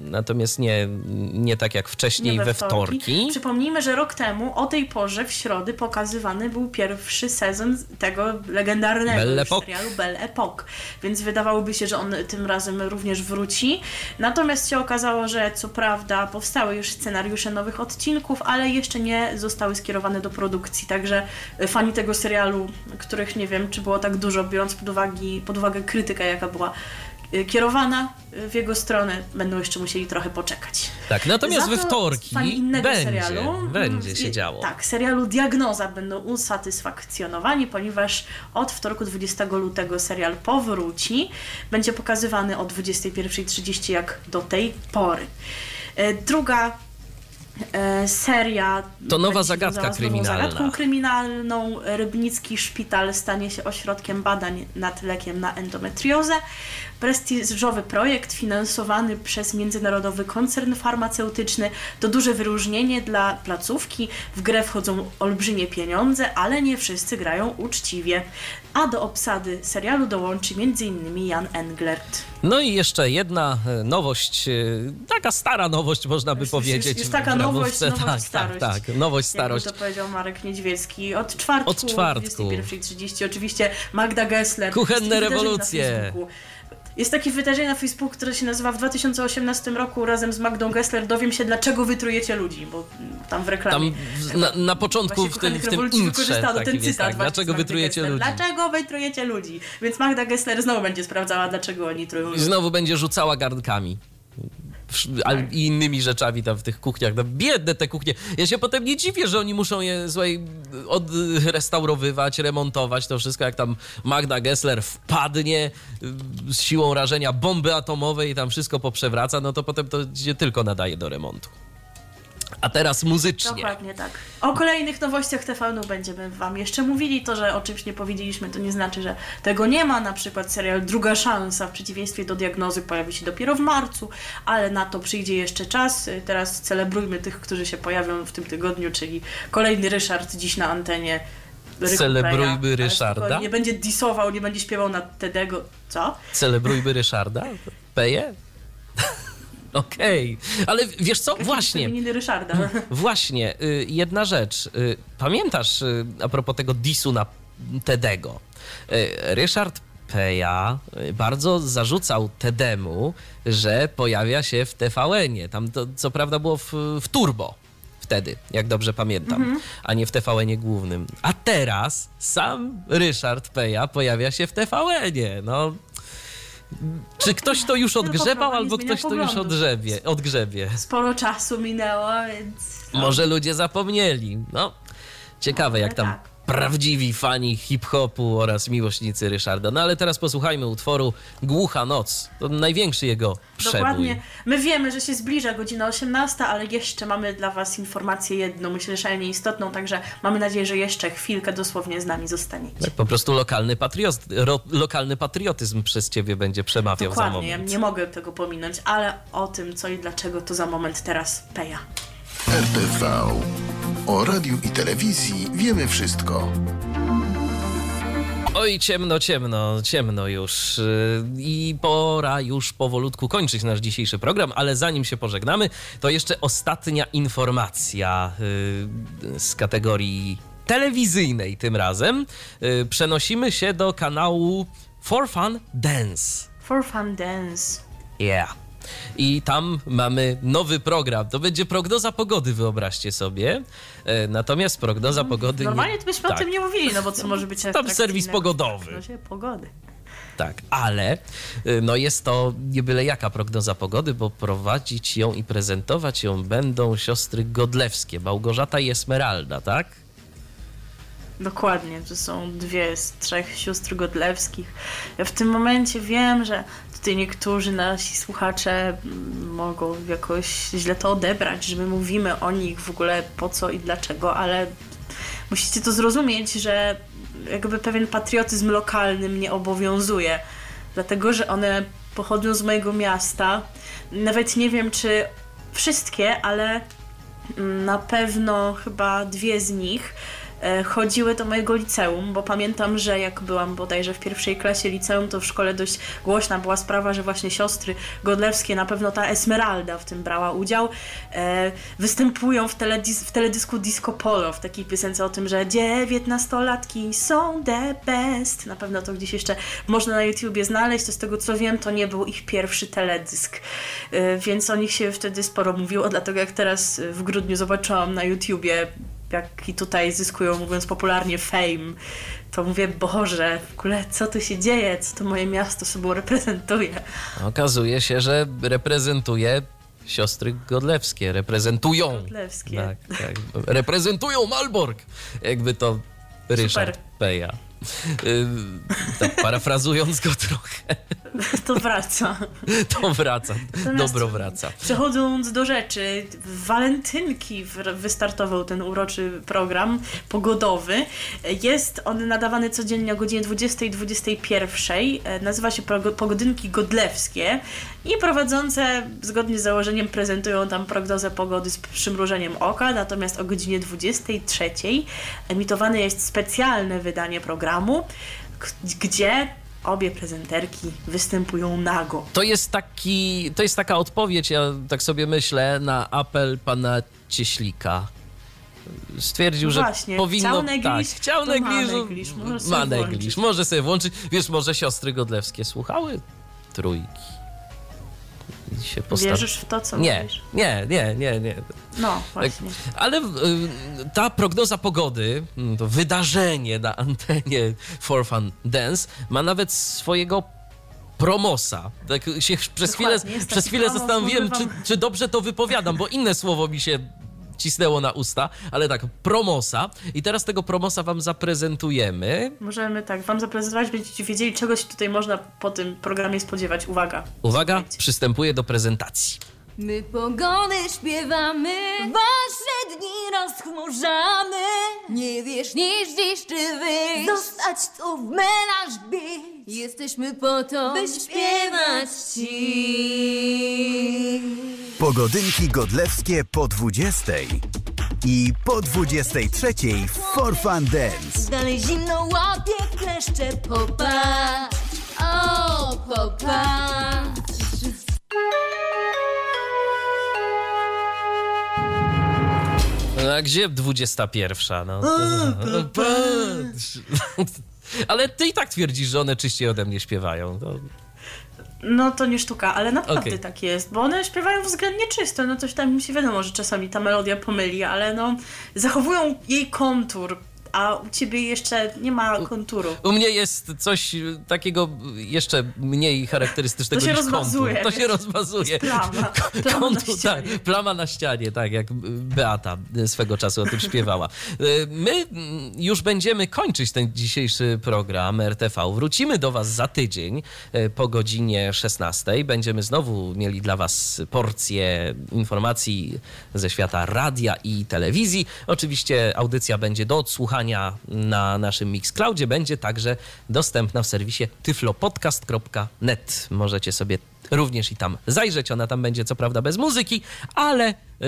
natomiast nie, nie tak jak wcześniej nie we wtorki. Przypomnijmy, że rok temu o tej porze w środy pokazywany był pierwszy sezon tego legendarnego serialu Belle Époque, więc wydawałoby się, że on tym razem również wróci. Natomiast się okazało, że co prawda powstały już scenariusze nowych odcinków, ale jeszcze nie zostały skierowane do produkcji, także fani tego serialu, których nie wiem, czy było tak dużo, biorąc pod uwagę, pod uwagę krytykę, jaka była y, kierowana w jego stronę, będą jeszcze musieli trochę poczekać. Tak, natomiast Za we to wtorki będzie, serialu, będzie mm, się i- działo. Tak, serialu Diagnoza będą usatysfakcjonowani, ponieważ od wtorku 20 lutego serial powróci. Będzie pokazywany o 21.30 jak do tej pory. E, Druga e, seria. To nowa zagadka kryminalna. Zagadką kryminalną. Rybnicki Szpital stanie się ośrodkiem badań nad lekiem na endometriozę. Prestiżowy projekt finansowany przez międzynarodowy koncern farmaceutyczny to duże wyróżnienie dla placówki. W grę wchodzą olbrzymie pieniądze, ale nie wszyscy grają uczciwie. A do obsady serialu dołączy m.in. Jan Englert. No i jeszcze jedna e, nowość, e, taka stara nowość można by Już- powiedzieć. już- już taka nowość, ramówce. nowość, tak, starość. tak, tak, nowość, starość. Jakby to powiedział Marek Niedźwiecki. Od czwartku, Od czwartku. 21.30 oczywiście Magda Gessler. Kuchenne rewolucje. Jest takie wydarzenie na Facebooku, które się nazywa w 2018 roku razem z Magdą Gessler dowiem się dlaczego wytrujecie ludzi, bo tam w reklamie. Tam na, na początku w tym, w tym intrze wykorzystano ten cytat tak, dlaczego wytrujecie Gessler. ludzi? Dlaczego wytrujecie ludzi? Więc Magda Gessler znowu będzie sprawdzała, dlaczego oni trują I ludzi. znowu będzie rzucała garnkami. Tak. I innymi rzeczami tam w tych kuchniach. No, biedne te kuchnie. Ja się potem nie dziwię, że oni muszą je słuchaj, odrestaurowywać, remontować to wszystko, jak tam Magda Gessler wpadnie y, z siłą rażenia bomby atomowej i tam wszystko poprzewraca, no to potem to się tylko nadaje do remontu. A teraz muzycznie. Dokładnie tak. O kolejnych nowościach TVN będziemy Wam jeszcze mówili. To, że o czymś nie powiedzieliśmy, to nie znaczy, że tego nie ma. Na przykład serial Druga Szansa w przeciwieństwie do diagnozy pojawi się dopiero w marcu, ale na to przyjdzie jeszcze czas. Teraz celebrujmy tych, którzy się pojawią w tym tygodniu, czyli kolejny Ryszard dziś na antenie. Ryku Celebrujmy Ryszarda. Nie będzie disował, nie będzie śpiewał na Tedego. Co? Celebrujmy Ryszarda? Peje? Okej. Ale wiesz co? Właśnie. Imieniny Ryszarda. Właśnie, y, jedna rzecz. Y, Pamiętasz y, a propos tego disu na Tedego? Ryszard Peja bardzo zarzucał Tedemu, że pojawia się w TVN-ie. Tam to co prawda było w, w Turbo wtedy, jak dobrze pamiętam, a nie w TVN-ie głównym. A teraz sam Ryszard Peja pojawia się w TVN-ie. No, Czy ktoś to już odgrzebał, poprawa nie albo ktoś to już odgrzebie, odgrzebie. Sporo czasu minęło, więc... Może ludzie zapomnieli. No, ciekawe jak tam tak. Prawdziwi fani hip-hopu oraz miłośnicy Ryszarda. No ale teraz posłuchajmy utworu Głucha Noc. To największy jego przebój. Dokładnie. My wiemy, że się zbliża godzina 18, ale jeszcze mamy dla Was informację jedną, myślę, szalenie istotną, także mamy nadzieję, że jeszcze chwilkę dosłownie z nami zostaniecie. Tak, po prostu lokalny, patriot, ro, lokalny patriotyzm przez ciebie będzie przemawiał za Dokładnie, ja moment. nie mogę tego pominąć, ale o tym, co i dlaczego, to za moment teraz Peja. RTV. O radiu i telewizji wiemy wszystko. Oj, ciemno, ciemno, ciemno już. I pora już powolutku kończyć nasz dzisiejszy program, ale zanim się pożegnamy, to jeszcze ostatnia informacja yy, z kategorii telewizyjnej tym razem. Yy, Przenosimy się do kanału For Fun Dance. For Fun Dance. Yeah. I tam mamy nowy program. To będzie prognoza pogody, wyobraźcie sobie. E, Natomiast prognoza pogody. Normalnie to byśmy tak, o tym nie mówili, no bo co może być atrakcyjnego serwis pogodowy. pogody. Tak, ale y, no jest to nie byle jaka prognoza pogody, bo prowadzić ją i prezentować ją będą siostry Godlewskie, Małgorzata i Esmeralda, tak? Dokładnie, to są dwie z trzech sióstr Godlewskich. Ja w tym momencie wiem, że tutaj niektórzy nasi słuchacze mogą jakoś źle to odebrać, że my mówimy o nich w ogóle po co i dlaczego, ale musicie to zrozumieć, że jakby pewien patriotyzm lokalny mnie obowiązuje, dlatego że one pochodzą z mojego miasta. Nawet nie wiem, czy wszystkie, ale na pewno chyba dwie z nich chodziły do mojego liceum, bo pamiętam, że jak byłam bodajże w pierwszej klasie liceum, to w szkole dość głośna była sprawa, że właśnie siostry Godlewskie, na pewno ta Esmeralda w tym brała udział, e, występują w, teledys w teledysku Disco Polo, w takiej piosence o tym, że dziewiętnastolatki są the best. Na pewno to gdzieś jeszcze można na YouTubie znaleźć, to z tego co wiem, to nie był ich pierwszy teledysk, e, więc o nich się wtedy sporo mówiło, dlatego jak teraz e, w grudniu zobaczyłam na YouTubie jaki tutaj zyskują, mówiąc popularnie, fame, to mówię, Boże, w ogóle co tu się dzieje, co to moje miasto sobą reprezentuje. Okazuje się, że reprezentuje siostry Godlewskie, reprezentują. Godlewskie. Tak, tak. Reprezentują Malbork, jakby to Ryszard Peja. Y, Tak, parafrazując go trochę, To wraca. to wraca, Natomiast dobro wraca. Przechodząc do rzeczy, w walentynki wystartował ten uroczy program pogodowy. Jest on nadawany codziennie o godzinie 20 i 21. E, Nazywa się Pogodynki Godlewskie i prowadzące zgodnie z założeniem prezentują tam prognozę pogody z przymrużeniem oka, natomiast o godzinie 23 emitowane jest specjalne wydanie programu, gdzie obie prezenterki występują nago. To jest taki, to jest taka odpowiedź, ja tak sobie myślę, na apel pana Cieślika. Stwierdził, No że właśnie, powinno... chciał negliż, tak, chciał to ma negliż, może sobie ma może sobie włączyć. Wiesz, może siostry Godlewskie słuchały trójki. Się postaw... Wierzysz w to, co Nie, mówisz? nie, nie, nie, nie. No, właśnie. Ale y, ta prognoza pogody, mm, to wydarzenie na antenie For Fun Dance ma nawet swojego promosa. Tak się przez chwilę, Dokładnie, jest przez chwilę promos, zastanowiłem, czy, czy dobrze to wypowiadam, bo inne słowo mi się cisnęło na usta, ale tak, promosa. I teraz tego promosa wam zaprezentujemy. Możemy tak wam zaprezentować, będziecie wiedzieli, czego się tutaj można po tym programie spodziewać. Uwaga. Uwaga, przystępuję do prezentacji. My pogody śpiewamy, wasze dni rozchmurzamy. Nie wiesz niż dziś czy wyjść, zostać tu w melanż bić. Jesteśmy po to, by śpiewać ci. Pogodynki godlewskie po 20 i po 23 w For Fun Dance. Dalej zimno łapie kleszcze, popatrz, o popatrz. A gdzie 21? No, to, patrz. Ale ty i tak twierdzisz, że one czyściej ode mnie śpiewają. To... No to nie sztuka, ale naprawdę Okej. tak jest, bo one śpiewają względnie czysto, no coś tam mi się wiadomo, że czasami ta melodia pomyli, ale no zachowują jej kontur, a u ciebie jeszcze nie ma konturu. U mnie jest coś takiego jeszcze mniej charakterystycznego To się niż rozmazuje, kontur. To się wiesz? rozmazuje. Plama. Plama na Kontur, ścianie. tak, plama na ścianie, tak jak Beata swego czasu o tym śpiewała. Y, My już będziemy kończyć ten dzisiejszy program RTV. Wrócimy do Was za tydzień y, po godzinie 16. Będziemy znowu mieli dla Was porcję informacji ze świata radia i telewizji. Oczywiście audycja będzie do odsłuchania na naszym Mixcloudzie. Będzie także dostępna w serwisie tyflopodcast.net. Możecie sobie również i tam zajrzeć. Ona tam będzie co prawda bez muzyki, ale yy,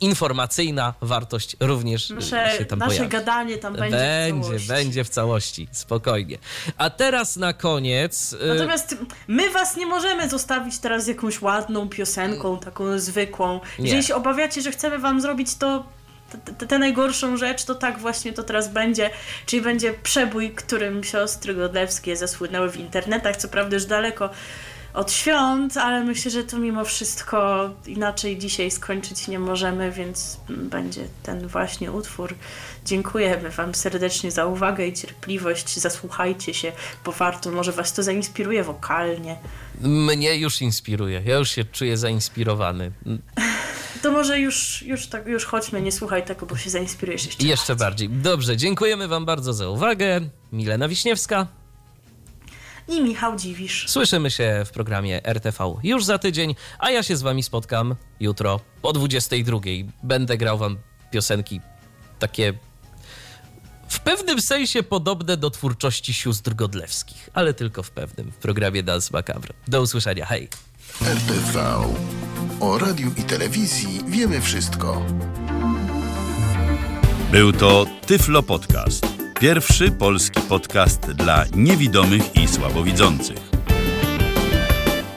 informacyjna wartość również yy, Nasze, się tam nasze pojawi. gadanie tam będzie. w Będzie, całości. będzie w całości, spokojnie. A teraz na koniec. yy, Natomiast my was nie możemy zostawić teraz jakąś ładną piosenką, taką zwykłą. Nie. Jeżeli się obawiacie, że chcemy wam zrobić to tę najgorszą rzecz, to tak właśnie to teraz będzie. Czyli będzie przebój, którym siostry Godlewskie zasłynęły w internetach. Co prawda już daleko od świąt, ale myślę, że to mimo wszystko inaczej dzisiaj skończyć nie możemy, więc będzie ten właśnie utwór. Dziękujemy Wam serdecznie za uwagę i cierpliwość. Zasłuchajcie się, bo warto, może Was to zainspiruje wokalnie. Mnie już inspiruje. Ja już się czuję zainspirowany. To może już, już, tak, już chodźmy, nie słuchaj tego, bo się zainspirujesz jeszcze. Jeszcze bardziej. Dobrze, dziękujemy Wam bardzo za uwagę. Milena Wiśniewska. I Michał Dziwisz. Słyszymy się w programie RTV już za tydzień, a ja się z Wami spotkam jutro o 22. Będę grał Wam piosenki takie w pewnym sensie podobne do twórczości sióstr Godlewskich, ale tylko w pewnym, w programie Dance Macabre. Do usłyszenia, hej! RTV. O radiu i telewizji wiemy wszystko. Był to Tyflo Podcast. Pierwszy polski podcast dla niewidomych i słabowidzących.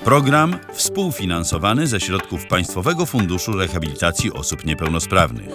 Program współfinansowany ze środków Państwowego Funduszu Rehabilitacji Osób Niepełnosprawnych.